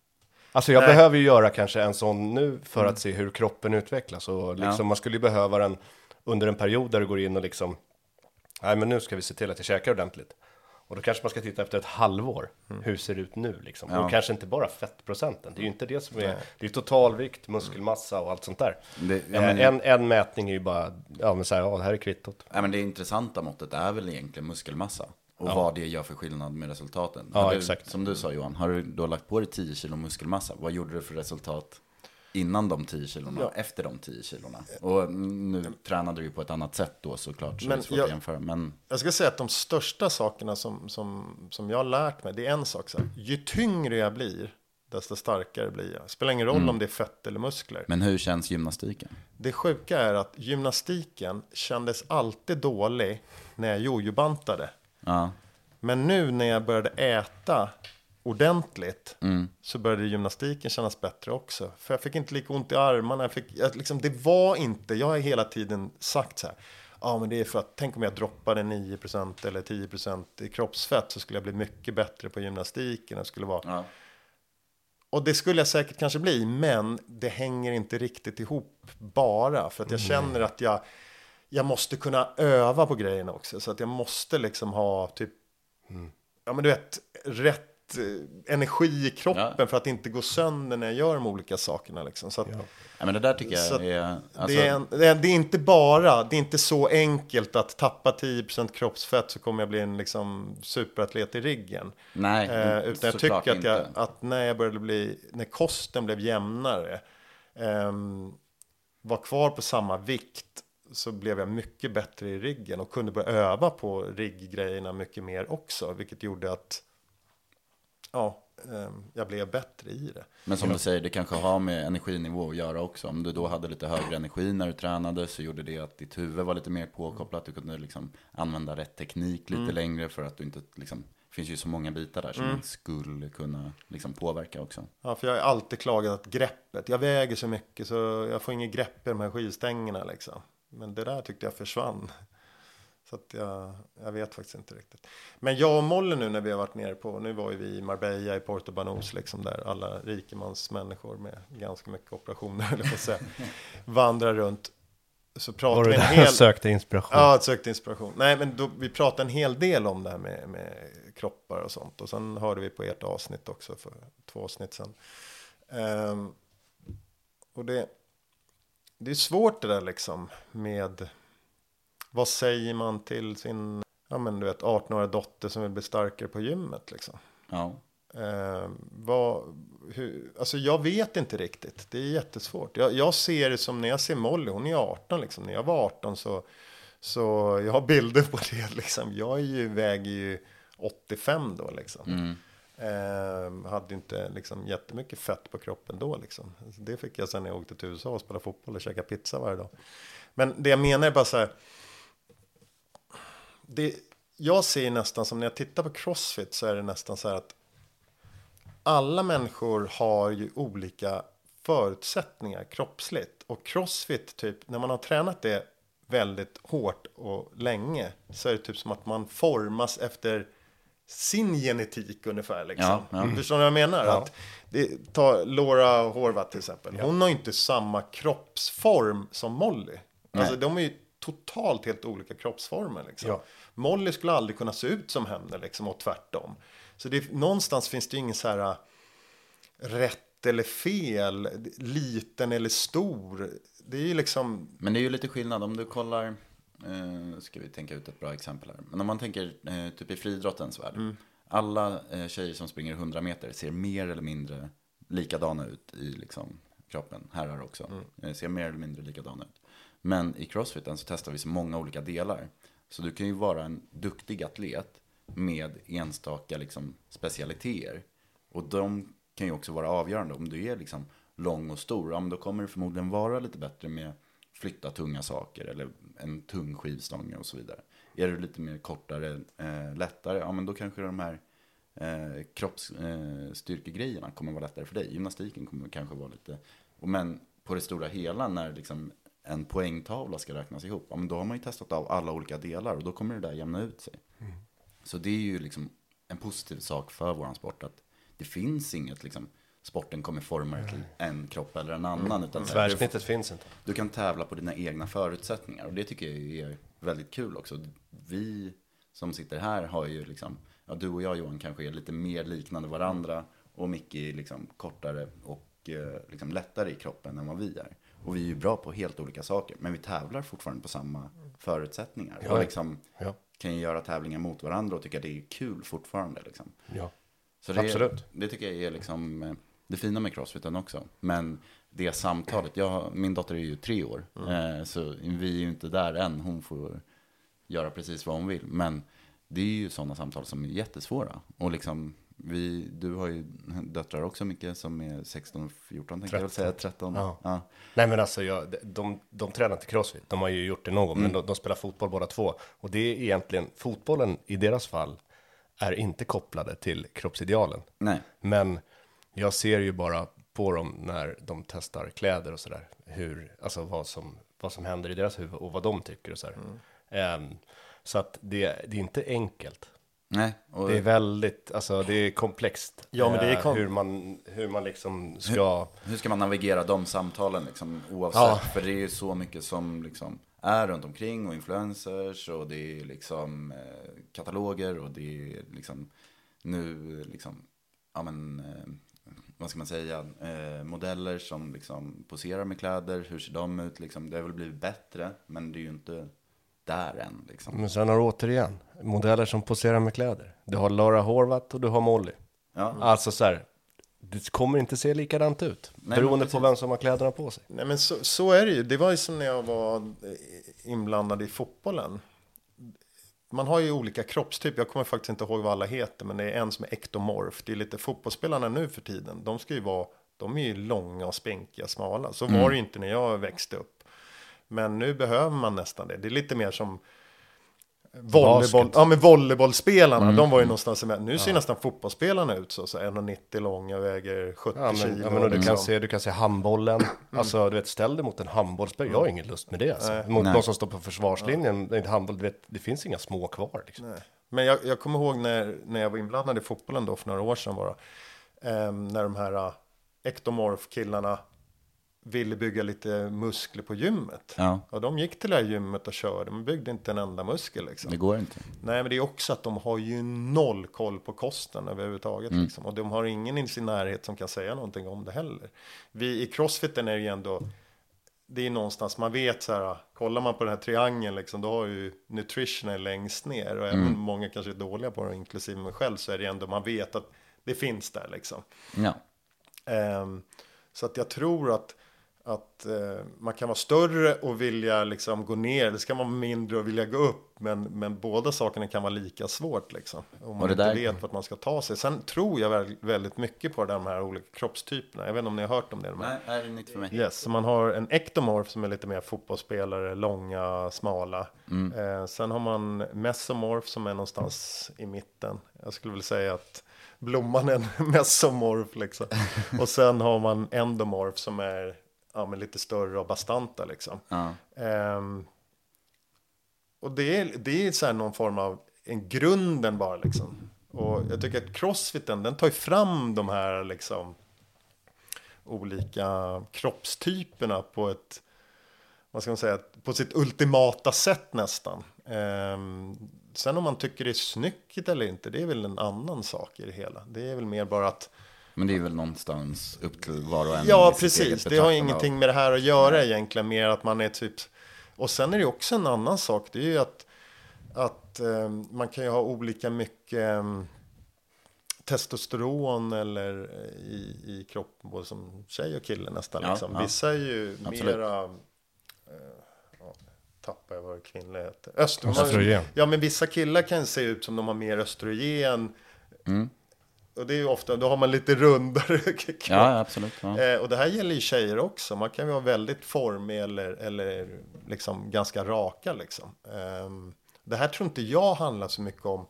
Alltså jag Nej. Mm. behöver ju göra kanske en sån nu för att se hur kroppen utvecklas. Och liksom, Ja. man skulle ju behöva den under en period där du går in och liksom, nej men nu ska vi se till att jag käkar ordentligt. Och då kanske man ska titta efter ett halvår. Mm. Hur ser det ut nu liksom? Ja. Och kanske inte bara fettprocenten. Det är ju inte det som är, det är totalvikt, muskelmassa och allt sånt där. Det- ja, men- en, en mätning är ju bara, ja men så här, ja det här är kvittot. Nej, men det intressanta måttet är väl egentligen muskelmassa. Och vad det gör för skillnad med resultaten. Ja, du, exakt. Som du sa Johan, har du då lagt på dig 10 kilo muskelmassa, vad gjorde du för resultat innan de 10 kilona, Ja. efter de 10 kilona? Och nu tränade du ju på ett annat sätt då såklart, så Men det är svårt jag- att jämföra. Men Jag ska säga att de största sakerna som, som, som jag har lärt mig, det är en sak. Så här, ju tyngre jag blir, desto starkare blir jag. Spelar ingen roll om det är fett eller muskler. Men hur känns gymnastiken? Det sjuka är att gymnastiken kändes alltid dålig när jag jojobantade. Ja, Men nu när jag började äta ordentligt Mm. så började gymnastiken kännas bättre också. För jag fick inte lika ont i armarna. Jag fick, jag, liksom, det var inte, jag har hela tiden sagt så här. Ja men det är för att, tänk om jag droppade 9% eller 10% i kroppsfett så skulle jag bli mycket bättre på gymnastiken. Jag skulle vara, ja. och det skulle jag säkert kanske bli, men det hänger inte riktigt ihop bara. För att jag känner att jag, jag måste kunna öva på grejerna också. Så att jag måste liksom ha typ, ja men du vet, rätt eh, energi i kroppen Ja. för att inte gå sönder när jag gör de olika sakerna. Liksom. Så att, ja men det där tycker jag är... Alltså, det, är en, det, är, det är inte bara, det är inte så enkelt att tappa 10% kroppsfett så kommer jag bli en liksom superatlet i riggen. Nej, Eh, utan jag tycker att, jag, att när jag började bli, när kosten blev jämnare, ehm, var kvar på samma vikt, så blev jag mycket bättre i riggen och kunde börja öva på rigggrejerna mycket mer också, vilket gjorde att, ja, eh, jag blev bättre i det. Men som du säger, det kanske har med energinivå att göra också. Om du då hade lite högre energi när du tränade så gjorde det att ditt huvud var lite mer påkopplat. Du kunde liksom använda rätt teknik lite Mm. längre för att du inte liksom, det finns ju så många bitar där som Mm. man skulle kunna liksom påverka också. Ja, för jag har alltid klagat att greppet, jag väger så mycket så jag får inget grepp i de här skivstängerna liksom. Men det där tyckte jag försvann. Så att jag, jag vet faktiskt inte riktigt. Men jag och Molle nu när vi har varit nere på, nu var ju vi i Marbella i Porto Banús liksom där alla rikemansmänniskor med ganska mycket operationer jag på säga, vandrar runt. Så pratar Var vi en där hel... sökte inspiration? Ja, sökte inspiration. Nej, men då, vi pratade en hel del om det här med, med kroppar och sånt. Och sen hörde vi på ert avsnitt också för två avsnitt sedan. Ehm, och det, det är svårt det där liksom med vad säger man till sin ja, men du vet, 18-åriga dotter som vill bli starkare på gymmet liksom. Ja. Ehm, vad, hur, alltså jag vet inte riktigt. Det är jättesvårt. Jag, jag ser det som när jag ser Molly, hon är 18 liksom. När jag var 18 så, så jag har bilder på det liksom. Jag är ju, väger ju 85 då liksom. Mm. Ehm, hade inte liksom jättemycket fett på kroppen då liksom. Alltså, Det fick jag sen när jag åkte till USA och spelade fotboll och käkade pizza varje dag. Men det jag menar är bara så här. Det, jag ser nästan som när jag tittar på crossfit så är det nästan så här att alla människor har ju olika förutsättningar kroppsligt. Och crossfit, typ, när man har tränat det väldigt hårt och länge så är det typ som att man formas efter sin genetik ungefär. Liksom. Ja, ja. Förstår ni vad jag menar? Ja. Att det, ta Laura Horvath till exempel. Hon har ju inte samma kroppsform som Molly. Alltså de är ju totalt helt olika kroppsformer. Liksom. Ja. Molly skulle aldrig kunna se ut som henne liksom, och tvärtom. Så det, någonstans finns det ju ingen så här äh, rätt eller fel, liten eller stor. Det är ju liksom, Men det är ju lite skillnad om du kollar, eh, ska vi tänka ut ett bra exempel här. Men om man tänker eh, typ i friidrottens värld. Alla eh, tjejer som springer 100 meter ser mer eller mindre likadana ut i liksom, kroppen. Herrar också. Eh, ser mer eller mindre likadana ut. Men i crossfiten så testar vi så många olika delar. Så du kan ju vara en duktig atlet med enstaka liksom, specialiteter. Och de kan ju också vara avgörande. Om du är liksom lång och stor, ja, men då kommer det förmodligen vara lite bättre med flytta tunga saker eller en tung skivstång och så vidare. Är du lite mer kortare, eh, lättare, ja men då kanske de här eh, kroppsstyrkegrejerna eh, kommer vara lättare för dig. Gymnastiken kommer kanske vara lite, men på det stora hela när liksom en poängtavla ska räknas ihop, ja men då har man ju testat av alla olika delar och då kommer det där jämna ut sig. Så det är ju liksom en positiv sak för våran sport att det finns inget liksom sporten kommer forma dig till en kropp eller en annan. Utan så här, du, Tvärsnittet finns inte. du kan tävla på dina egna förutsättningar och det tycker jag är väldigt kul också. Vi som sitter här har ju liksom, ja du och jag Johan kanske är lite mer liknande varandra och Micke är liksom kortare och eh, liksom lättare i kroppen än vad vi är. Och vi är ju bra på helt olika saker, men vi tävlar fortfarande på samma förutsättningar. Ja. Och liksom Ja. kan ju göra tävlingar mot varandra och tycka det är kul fortfarande. Liksom. Ja. Så det, Absolut. Det tycker jag är liksom eh, det fina med crossfiten också. Men det samtalet, jag, min dotter är ju tre år. Eh, så vi är ju inte där än. Hon får göra precis vad hon vill. Men det är ju sådana samtal som är jättesvåra. Och liksom, vi, du har ju döttrar också mycket som är 16, 14 tänkte jag väl säga, 13. Ja. Ja. Nej men alltså, jag, de, de, de tränar inte crossfit, de har ju gjort det någon gång, men Mm. de, de spelar fotboll båda två. Och det är egentligen, fotbollen i deras fall är inte kopplade till kroppsidealen. Nej. Men jag ser ju bara på dem när de testar kläder och sådär, hur, alltså vad som, vad som händer i deras huvud och vad de tycker och sådär. Ehm, så att det, det är inte enkelt. Nej, och, Det är väldigt, alltså det är komplext. Ja, men det är eh, kom- hur man, hur man liksom ska... Hur ska man navigera de samtalen liksom, oavsett? Ja. För det är ju så mycket som liksom är runt omkring och influencers och det är liksom eh, kataloger och det är liksom nu liksom, ja men, eh, vad ska man säga, eh, modeller som liksom poserar med kläder, hur ser de ut liksom? Det har väl blivit bättre, men det är ju inte där än liksom. Men sen har du återigen modeller som poserar med kläder. Du har Laura Horvath och du har Molly. Ja, Alltså så här, det kommer inte se likadant ut. men beroende på vem som har kläderna på sig. Nej men så, så är det ju. Det var ju som när jag var inblandad i fotbollen. man har ju olika kroppstyper. Jag kommer faktiskt inte ihåg vad alla heter, men det är en som är ektomorf. Det är lite fotbollsspelarna nu för tiden. De ska ju vara, de är ju långa och spinkiga, smala. Så var det ju inte när jag växte upp. Men nu behöver man nästan det. Det är lite mer som volleyboll, ja men volleybollspelarna, de var ju någonstans med. Nu ser nästan fotbollsspelarna ut så, så 1,90 långa väger 70 Ja, men, kilo. ja, men och du, liksom. kan se, du kan se handbollen. Alltså, du vet, ställ dig mot en handbollsspelare. Jag har ingen lust med det. Alltså. Mot Nej. någon som står på försvarslinjen. Ja. Handboll, du vet, det finns inga små kvar. Liksom. Nej. Men jag, jag kommer ihåg när, när jag var inblandad i fotbollen då för några år sedan bara. Ehm, när de här uh, ektomorf-killarna ville bygga lite muskler på gymmet. Ja. Och de gick till det här gymmet och körde, men byggde inte en enda muskel liksom. Det går inte. Nej, men det är också att de har ju noll koll på kosten överhuvudtaget. Liksom. Och de har ingen i sin närhet som kan säga någonting om det heller. Vi i crossfiten är ju ändå, det är någonstans, man vet så här, kollar man på den här triangeln liksom, då har ju nutrition längst ner. Och även många kanske är dåliga på det, inklusive mig själv, så är det ändå, man vet att det finns där liksom. Ja. Ehm, så att jag tror att, att eh, man kan vara större och vilja liksom gå ner. Det ska vara mindre och vilja gå upp. Men, men båda sakerna kan vara lika svårt liksom. Om man inte där- vet vart man ska ta sig. Sen tror jag väl- väldigt mycket på de här olika kroppstyperna. Jag vet inte om ni har hört om det. De här. Nej, det är nytt för mig. Yes, så man har en ektomorf som är lite mer fotbollsspelare, långa, smala. Mm. Eh, sen har man mesomorf som är någonstans i mitten. Jag skulle väl säga att blomman är en mesomorf liksom. Och sen har man endomorf som är ja, men lite större och bastanta liksom. Ja. Ehm, och det är, det är så någon form av en grunden bara liksom. Och jag tycker att crossfiten den tar ju fram de här liksom olika kroppstyperna på ett vad ska man säga, på sitt ultimata sätt nästan. Ehm, sen om man tycker det är snyggt eller inte, det är väl en annan sak i det hela. Det är väl mer bara att Men det är väl någonstans upp till var och en. Ja, precis. Det har ingenting av- med det här att göra egentligen, mer att man är typ... Och sen är det också en annan sak, det är ju att, att eh, man kan ju ha olika mycket eh, testosteron eller eh, i, i kroppen, både som tjej och kille nästan. Ja, liksom. ja. Vissa är ju Absolut. mera... Eh, ja, tappar jag vad kvinnliga heter. Östrogen. Ja, men vissa killar kan se ut som de har mer östrogen. Mm. Och det är ju ofta, då har man lite rundare kropp. Ja, absolut. Ja. Eh, och det här gäller ju tjejer också. Man kan ju vara väldigt formig eller, eller liksom ganska raka liksom. Ehm, det här tror inte jag handlar så mycket om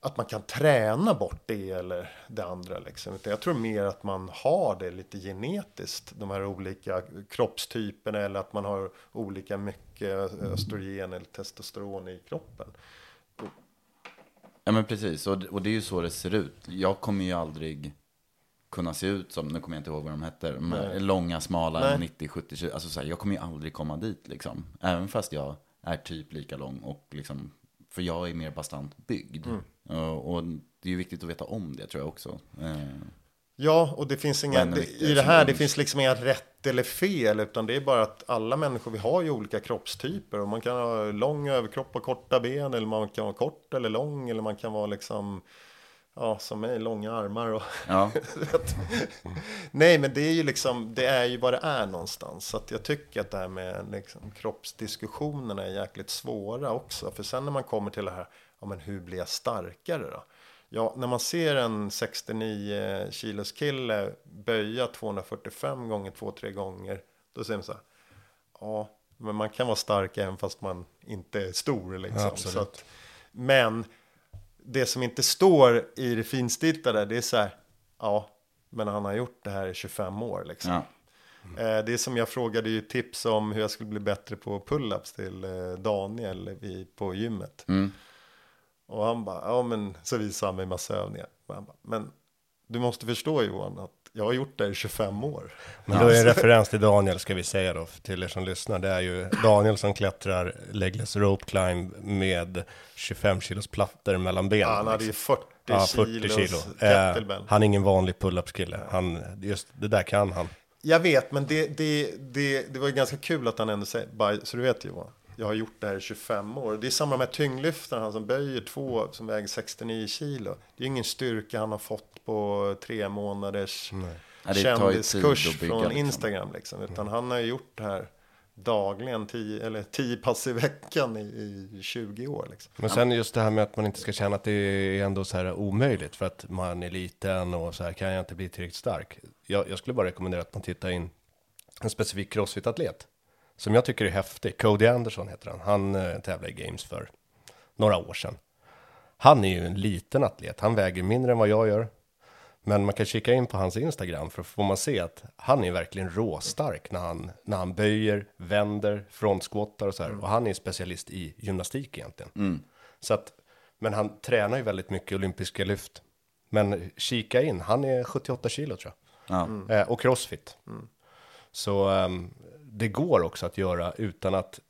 att man kan träna bort det eller det andra liksom. Utan jag tror mer att man har det lite genetiskt. De här olika kroppstyperna eller att man har olika mycket östrogen eller testosteron i kroppen. Ja men precis, och, och det är ju så det ser ut. Jag kommer ju aldrig kunna se ut som, nu kommer jag inte ihåg vad de hette, de långa, smala, Nej. 90-70 kilo. Alltså så här, jag kommer ju aldrig komma dit liksom. Även fast jag är typ lika lång och liksom, för jag är mer bastant byggd. Och, och det är ju viktigt att veta om det tror jag också. Eh, Ja, och det finns inga, det, i det här, det finns liksom inga rätt eller fel, utan det är bara att alla människor, vi har ju olika kroppstyper och man kan ha lång överkropp och korta ben, eller man kan vara kort eller lång, eller man kan vara liksom, ja, som mig, långa armar och ja. Nej, men det är ju liksom, det är ju vad det är någonstans. Så att jag tycker att det här med liksom, kroppsdiskussionerna är jäkligt svåra också. För sen när man kommer till det här, ja men hur blir jag starkare då? Ja, när man ser en 69 kilos kille böja 245 gånger 2-3 gånger, då säger man så här, ja, men man kan vara stark även fast man inte är stor liksom. Ja, att, men det som inte står i det finstiltade, det är så här, ja, men han har gjort det här i 25 år liksom. ja. Eh, Det är som jag frågade ju tips om hur jag skulle bli bättre på pull-ups till eh, Daniel på gymmet. Mm. Och han bara, ja men så visade han mig massa övningar. Men, han bara, men du måste förstå Johan att jag har gjort det i 25 år. Men då är en referens till Daniel ska vi säga då, till er som lyssnar. Det är ju Daniel som klättrar legless rope climb med 25 kilos plattor mellan benen. Ja, han hade ju liksom. 40, Ja, 40 kilos kilo. Eh, han är ingen vanlig pull-ups-kille. Just det där kan han. Jag vet, men det, det, det, det var ju ganska kul att han ändå säger, så du vet Johan, jag har gjort det här i 25 år. Det är samma med tyngdlyftaren, han som böjer två som väger 69 kilo. Det är ingen styrka han har fått på tre månaders tid kändiskurs från liksom. Instagram. Liksom, utan han har gjort det här dagligen, tio, eller tio pass i veckan i, i 20 år. Liksom. Men sen just det här med att man inte ska känna att det är ändå så här omöjligt för att man är liten och så här kan jag inte bli tillräckligt stark. Jag, jag skulle bara rekommendera att man tittar in en specifik crossfit-atlet som jag tycker är häftig. Cody Anderson heter han. Han eh, tävlade i games för några år sedan. Han är ju en liten atlet. Han väger mindre än vad jag gör. Men man kan kika in på hans Instagram för får man se att han är verkligen råstark när han, när han böjer, vänder, frontskottar och så här. Och han är specialist i gymnastik egentligen. Så att, men han tränar ju väldigt mycket olympiska lyft. Men kika in, han är 78 kilo tror jag. Ja. Eh, och crossfit. Så ehm, det går också att göra utan att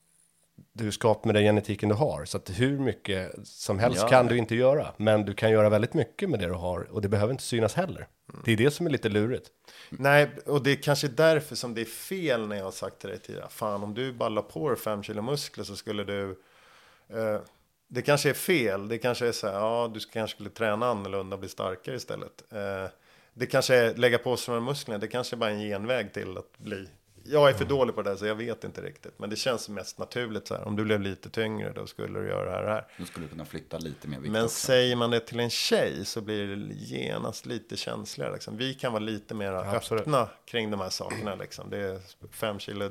du skapar med den genetiken du har. Så att hur mycket som helst Ja. kan du inte göra. Men du kan göra väldigt mycket med det du har. Och det behöver inte synas heller. Det är det som är lite lurigt. Nej, och det är kanske därför som det är fel när jag har sagt till dig tidigare. Fan, om du ballar på dig fem kilo muskler så skulle du... Eh, det kanske är fel. Det kanske är så här, ja, du kanske skulle träna annorlunda och bli starkare istället. Eh, det kanske är lägga på sig de här musklerna. Det kanske är bara en genväg till att bli... Jag är för dålig på det, här, så jag vet inte riktigt. Men det känns mest naturligt så här. Om du blev lite tyngre, då skulle du göra det här och det här. Du skulle kunna flytta lite mer vikt Men också. säger man det till en tjej så blir det genast lite känsligare. Liksom. Vi kan vara lite mer absolut. öppna kring de här sakerna. Liksom. Det är fem kilo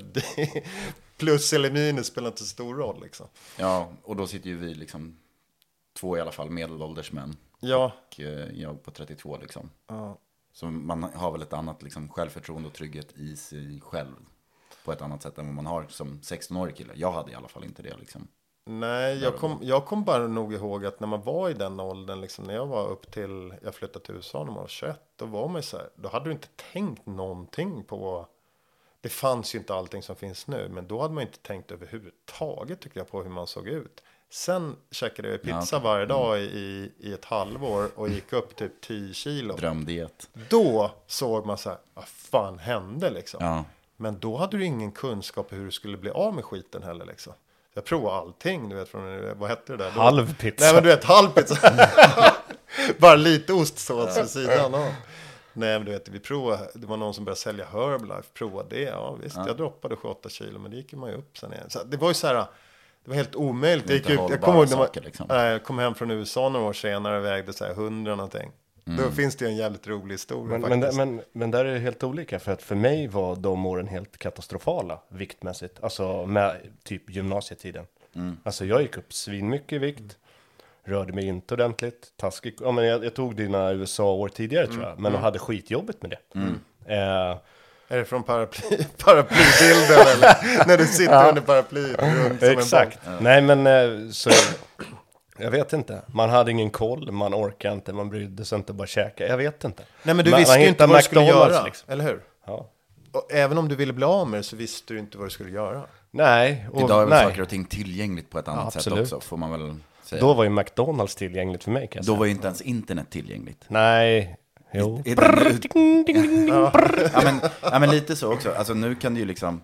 plus eller minus spelar inte så stor roll. Liksom. Ja, och då sitter ju vi liksom, två i alla fall, medelålders män. Ja, Och eh, jag på 32 liksom. ja. Så man har väl ett annat liksom, självförtroende och trygghet i sig själv. På ett annat sätt än vad man har som 16-årig kille. Jag hade i alla fall inte det liksom. Nej, jag kom, jag kom bara nog ihåg att när man var i den åldern, liksom, när jag var upp till, jag flyttade till USA när man var 21, då var man ju så här, då hade du inte tänkt någonting på, det fanns ju inte allting som finns nu, men då hade man inte tänkt överhuvudtaget tycker jag på hur man såg ut. Sen käkade jag pizza Ja, okej. varje dag i, i ett halvår och gick upp typ 10 kilo. Drömdiet. Då såg man så här, vad fan hände liksom? Ja. Men då hade du ingen kunskap hur du skulle bli av med skiten heller liksom. Jag provade allting, du vet, från, vad hette det där? Halv pizza. Nej men du vet, halv pizza. Bara lite ostsås vid sidan av. Nej men du vet, vi provade, det var någon som började sälja Herbalife, provade det, ja visst, jag droppade 7-8 kilo, men det gick man ju upp sen igen. Så det var ju så här, det var helt omöjligt. Det är Jag, gick ut, jag kommer ihåg när man, saker, liksom. jag kom hem från USA några år senare och vägde så här 100 någonting. Då Mm. finns det en jävligt rolig historia Men, men, faktiskt. men, men där är det helt olika. För att för mig var de åren helt katastrofala viktmässigt. Alltså med typ gymnasietiden. Alltså jag gick upp svinmycket i vikt. Rörde mig inte ordentligt. Taskig. Ja, men jag, jag tog dina USA-år tidigare tror jag. Men och hade skitjobbigt med det. Eh, Är det från paraply, paraplybilden eller? När du sitter under paraplyet Exakt. boll. Nej men eh, så jag vet inte. Man hade ingen koll, man orkade inte, man brydde sig inte bara käka. Jag vet inte. Nej men du Man- visste man ju inte vad du skulle göra, liksom. eller hur? Ja. Och även om du ville bli av med det så visste du inte vad du skulle göra. Nej, och, Idag är väl nej. saker och ting tillgängligt på ett annat Ja, sätt också, får man väl säga. Då var ju McDonalds tillgängligt för mig kan jag Då säga. var ju inte ens internet tillgängligt. Nej, jo. Är ja, men, ja, men lite så också. Alltså nu kan du ju liksom,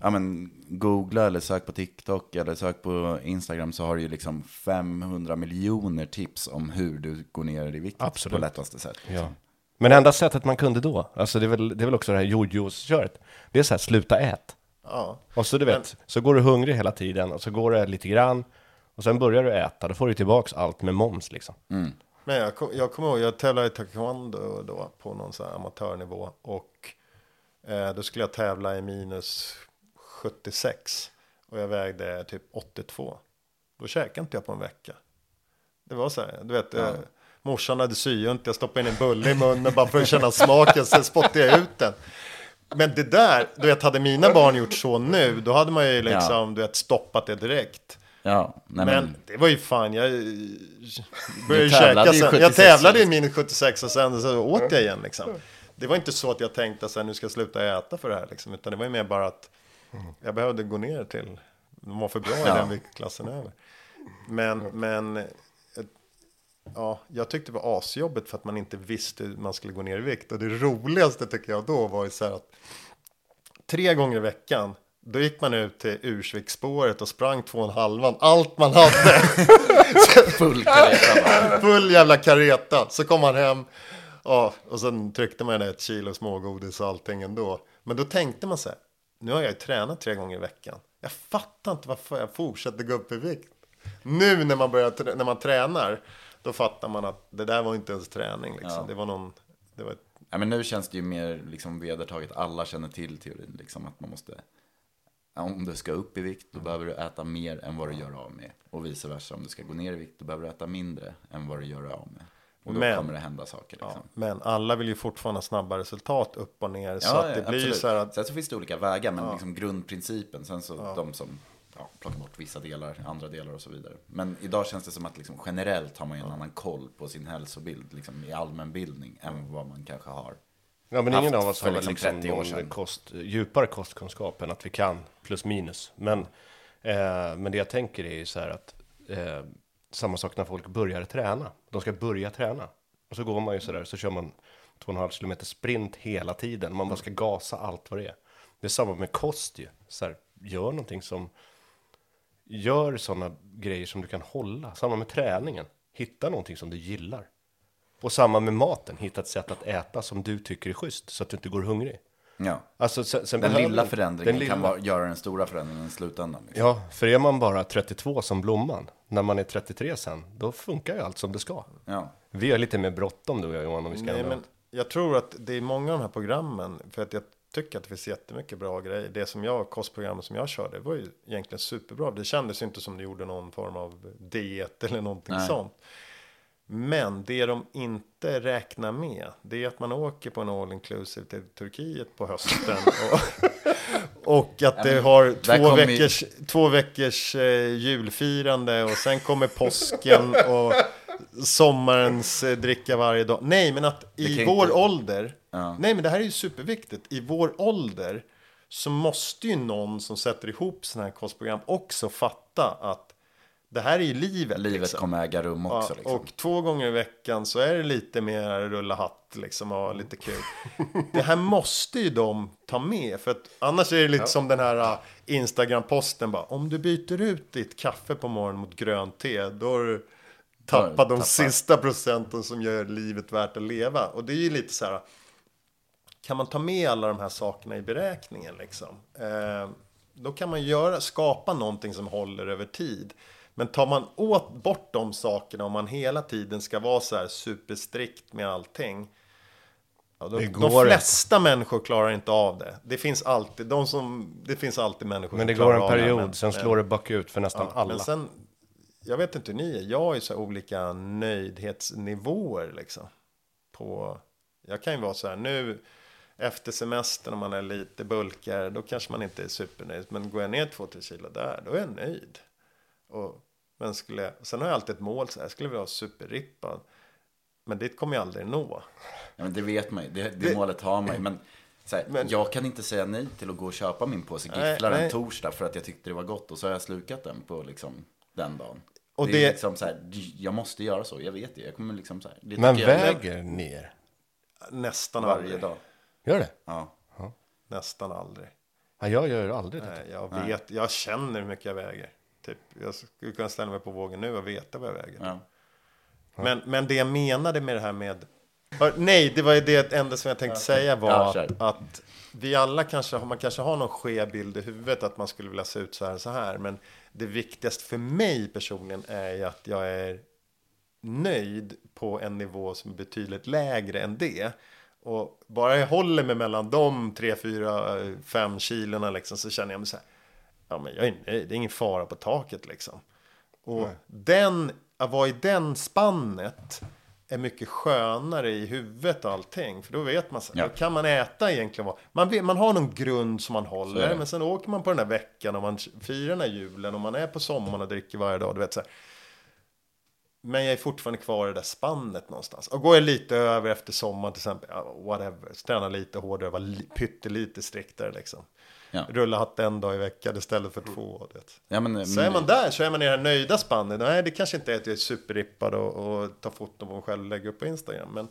ja men googla eller sök på TikTok eller sök på Instagram så har du ju liksom 500 miljoner tips om hur du går ner i vikt Absolut. på lättaste sätt. Ja. Men enda sättet man kunde då, alltså det är väl, det är väl också det här jordjuice-köret. Det är så här, sluta ät. Ja. Och så du vet, så går du hungrig hela tiden och så går det lite grann. Och sen börjar du äta, då får du tillbaks allt med moms liksom. Men jag, kom, jag kommer ihåg, jag tävlade i taekwondo då på någon sån här amatörnivå. Och eh, då skulle jag tävla i minus 76. Och jag vägde typ 82. Då käkade inte jag på en vecka. Det var så här, du vet. Eh, morsan hade syont, jag stoppade in en bulle i munnen bara för att känna smaken. Sen spottade jag ut den. Men det där, du vet, hade mina barn gjort så nu, då hade man ju liksom, du vet, stoppat det direkt. Ja, nej, Men men, det var ju fan, jag började tävlade käka sen. Jag 76 tävlade i minus 76 och sen så åt jag igen liksom. Det var inte så att jag tänkte att nu ska jag sluta äta för det här liksom. Utan det var ju mer bara att jag behövde gå ner till, de var för bra i Ja. den viktklassen över. Men, men, ja, jag tyckte det var asjobbigt för att man inte visste hur man skulle gå ner i vikt. Och det roligaste tycker jag då var ju så här att tre gånger i veckan då gick man ut till Ursviksspåret och sprang två och en halvan. Allt man hade. full kareta. Full jävla kareta. Så kom man hem. Ja, och sen tryckte man ett kilo smågodis och allting ändå. Men då tänkte man så här. nu har jag ju tränat tre gånger i veckan. Jag fattar inte varför jag fortsätter gå upp i vikt. Nu när man, börjar, när man tränar, då fattar man att det där var inte ens träning. Liksom. Ja. Det var någon, det var ett, Ja, men nu känns det ju mer liksom vedertaget. Alla känner till teorin. Liksom, att man måste, om du ska upp i vikt, då behöver du äta mer än vad du gör av med. Och vice versa. Om du ska gå ner i vikt, då behöver du äta mindre än vad du gör av med. Och då Men- kommer det hända saker. ja. Liksom. Men alla vill ju fortfarande ha snabba resultat upp och ner. så Ja, att det ja, blir så här att Sen så finns det olika vägar, men liksom grundprincipen. Sen så de som ja, plockar bort vissa delar, andra delar och så vidare. Men idag känns det som att liksom generellt har man ju en annan koll på sin hälsobild liksom i allmänbildning än vad man kanske har. Ja, men ingen av oss har liksom liksom 30 år någon kost, djupare kostkunskap än att vi kan plus minus. Men, eh, men det jag tänker är ju så här att eh, samma sak när folk börjar träna. De ska börja träna. Och så går man ju så där, så kör man 2,5 kilometer sprint hela tiden. Man bara ska gasa allt vad det är. Det är samma med kost ju. Så här, gör någonting som gör sådana grejer som du kan hålla. Samma med träningen. Hitta någonting som du gillar. Och samma med maten. Hitta ett sätt att äta som du tycker är schysst. Så att du inte går hungrig. Ja. Alltså, sen, sen Den lilla förändringen den kan lilla- vara, göra den stora förändringen i slutändan. Liksom. Ja, för är man bara 32 som blomman, när man är 33 sen, då funkar ju allt som det ska. Ja. Vi har lite mer bråttom du och jag Johan, om vi ska Nej, men jag tror att det är många av de här programmen, för att jag tycker att det finns jättemycket bra grejer. Det som jag, kostprogrammet som jag körde, var ju egentligen superbra. Det kändes ju inte som det gjorde någon form av diet eller någonting Nej. sånt. Men det de inte räknar med, det är att man åker på en all inclusive till Turkiet på hösten. Och, och att det har två veckors, två veckors eh, julfirande och sen kommer påsken och sommarens eh, dricka varje dag. Nej, men att i vår inte- ålder, Ja. nej men det här är ju superviktigt, i vår ålder så måste ju någon som sätter ihop sådana här kostprogram också fatta att det här är ju livet. Livet liksom. kommer äga rum också. Ja, liksom. Och två gånger i veckan så är det lite mer rulla hatt liksom och lite kul. det här måste ju de ta med för att annars är det lite som den här uh, Instagram-posten bara. Om du byter ut ditt kaffe på morgonen mot grönt te då har du tappat de tappat. sista procenten som gör livet värt att leva. Och det är ju lite så här. Kan man ta med alla de här sakerna i beräkningen liksom? Eh, då kan man göra, skapa någonting som håller över tid. Men tar man åt bort de sakerna om man hela tiden ska vara så här superstrikt med allting. Ja, Det de går flesta människor klarar inte av det. Det finns alltid, de som, det finns alltid människor Men det som går klarar en av det här, period, men- sen slår det bakut för nästan Ja, alla. Men sen, jag vet inte hur ni är, jag har ju så här olika nöjdhetsnivåer liksom. På, jag kan ju vara så här nu, efter semestern om man är lite bulkigare, då kanske man inte är supernöjd. Men går jag ner två, tre kilo där, då är jag nöjd. Och, men skulle, jag- sen har jag alltid ett mål, så här, jag skulle vilja vara superrippad. Men dit kommer jag aldrig nå. Ja, men det vet man ju, det, det, Det- målet har man ju. Men, här, Men- jag kan inte säga nej till att gå och köpa min påse gifflar en torsdag för att jag tyckte det var gott och så har jag slukat den på liksom, den dagen. Och det, det- är liksom så här, jag måste göra så, jag vet det. Jag kommer liksom så här, det Men tycker jag- väger ner? Nästan varje aldrig. dag. Gör det? Ja. Nästan aldrig. Ja, jag gör aldrig det. Nej, jag vet, jag känner hur mycket jag väger. Typ, jag skulle kunna ställa mig på vågen nu och veta vad jag väger. Ja. Men, men det jag menade med det här med... Nej, det var ju det enda som jag tänkte säga var Ja, att vi alla kanske, har- man kanske har någon skev bild i huvudet att man skulle vilja se ut så här så här. Men det viktigaste för mig personligen är ju att jag är nöjd på en nivå som är betydligt lägre än det. Och bara jag håller mig mellan de 3, 4, 5 kilorna liksom så känner jag mig så här. Ja, men jag är. Det är ingen fara på taket liksom. Och den, att vara i den spannet är mycket skönare i huvudet och allting. För då vet man, Ja. då kan man äta egentligen vad, man, man har någon grund som man håller. Men sen åker man på den här veckan och man firar den här julen och man är på sommaren och dricker varje dag. Du vet, så här. Men jag är fortfarande kvar i det där spannet någonstans. Och går jag lite över efter sommaren till exempel, whatever, träna lite hårdare, vara li- pyttelite striktare liksom. Ja. Rulla hatt en dag i veckan istället för två. du Vet. Ja, men, Så är man där så är man i det här nöjda spannet. Nej, det kanske inte är att jag är superrippad och, och tar foton på mig själv och lägger upp på Instagram. Men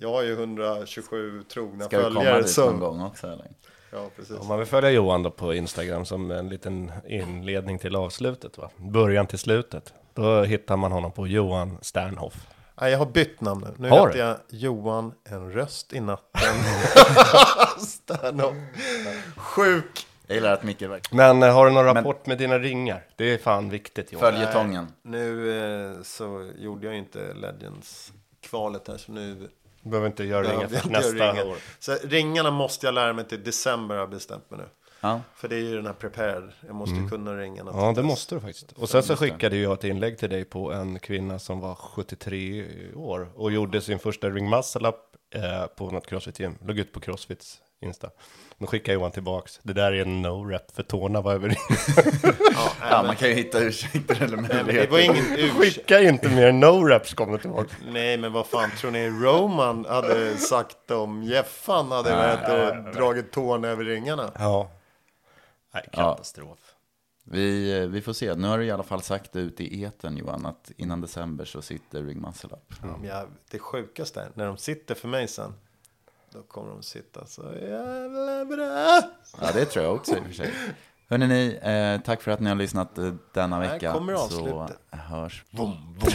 jag har ju 127 trogna Ska du komma följare. dit Så... någon gång också eller? Ja, precis. Om man vill följa Johan då på Instagram som en liten inledning till avslutet, va? början till slutet, då hittar man honom på Johan Sternhoff. Nej, jag har bytt namn nu. Nu Har heter du? jag Johan, en röst i natten. Stanna. Sjuk. Jag gillar att Micke verkar... Men eh, har du någon rapport med dina ringar? Det är fan viktigt Johan. Följetongen. Nu eh, så gjorde jag inte Legends-kvalet här, så nu Du behöver inte göra ringar jag för inte göra nästa ringar. år. Så ringarna måste jag lära mig till december har jag bestämt mig nu. Ja. För det är ju den här prepared, jag måste kunna ringarna. Mm. Ja, det dess. måste du faktiskt. Och sen så skickade jag ett inlägg till dig på en kvinna som var 73 år och gjorde sin första ring muscle up eh, på något crossfit-gym. Låg ut på crossfits Insta. Då skickade Johan tillbaks. Det där är en no-rep för tårna var över. Ja, Ja, man kan ju hitta ursäkter eller möjligheter. var ingen. Skicka inte mer no-reps kom det tillbaka. Nej, men vad fan tror ni Roman hade sagt om Jeffan hade varit och dragit tån över ringarna? Ja. Nej, katastrof. Vi, eh, vi får se. Nu har du i alla fall sagt det ut i eten Johan, att innan december så sitter Ring Muscle Up. Ja, men jag, det sjukaste är, när de sitter för mig sen, då kommer de sitta så jävla bra. Ja, det tror jag också i och för sig. Hörrni, ni, eh, tack för att ni har lyssnat eh, denna Här vecka. kommer så avslutet. hörs Vom, vom,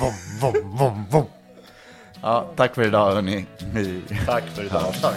vom, vom, vom, vom. Ja, tack för idag hörni. Vi Tack för idag. hörs. Tack.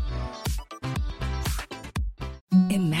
Imagine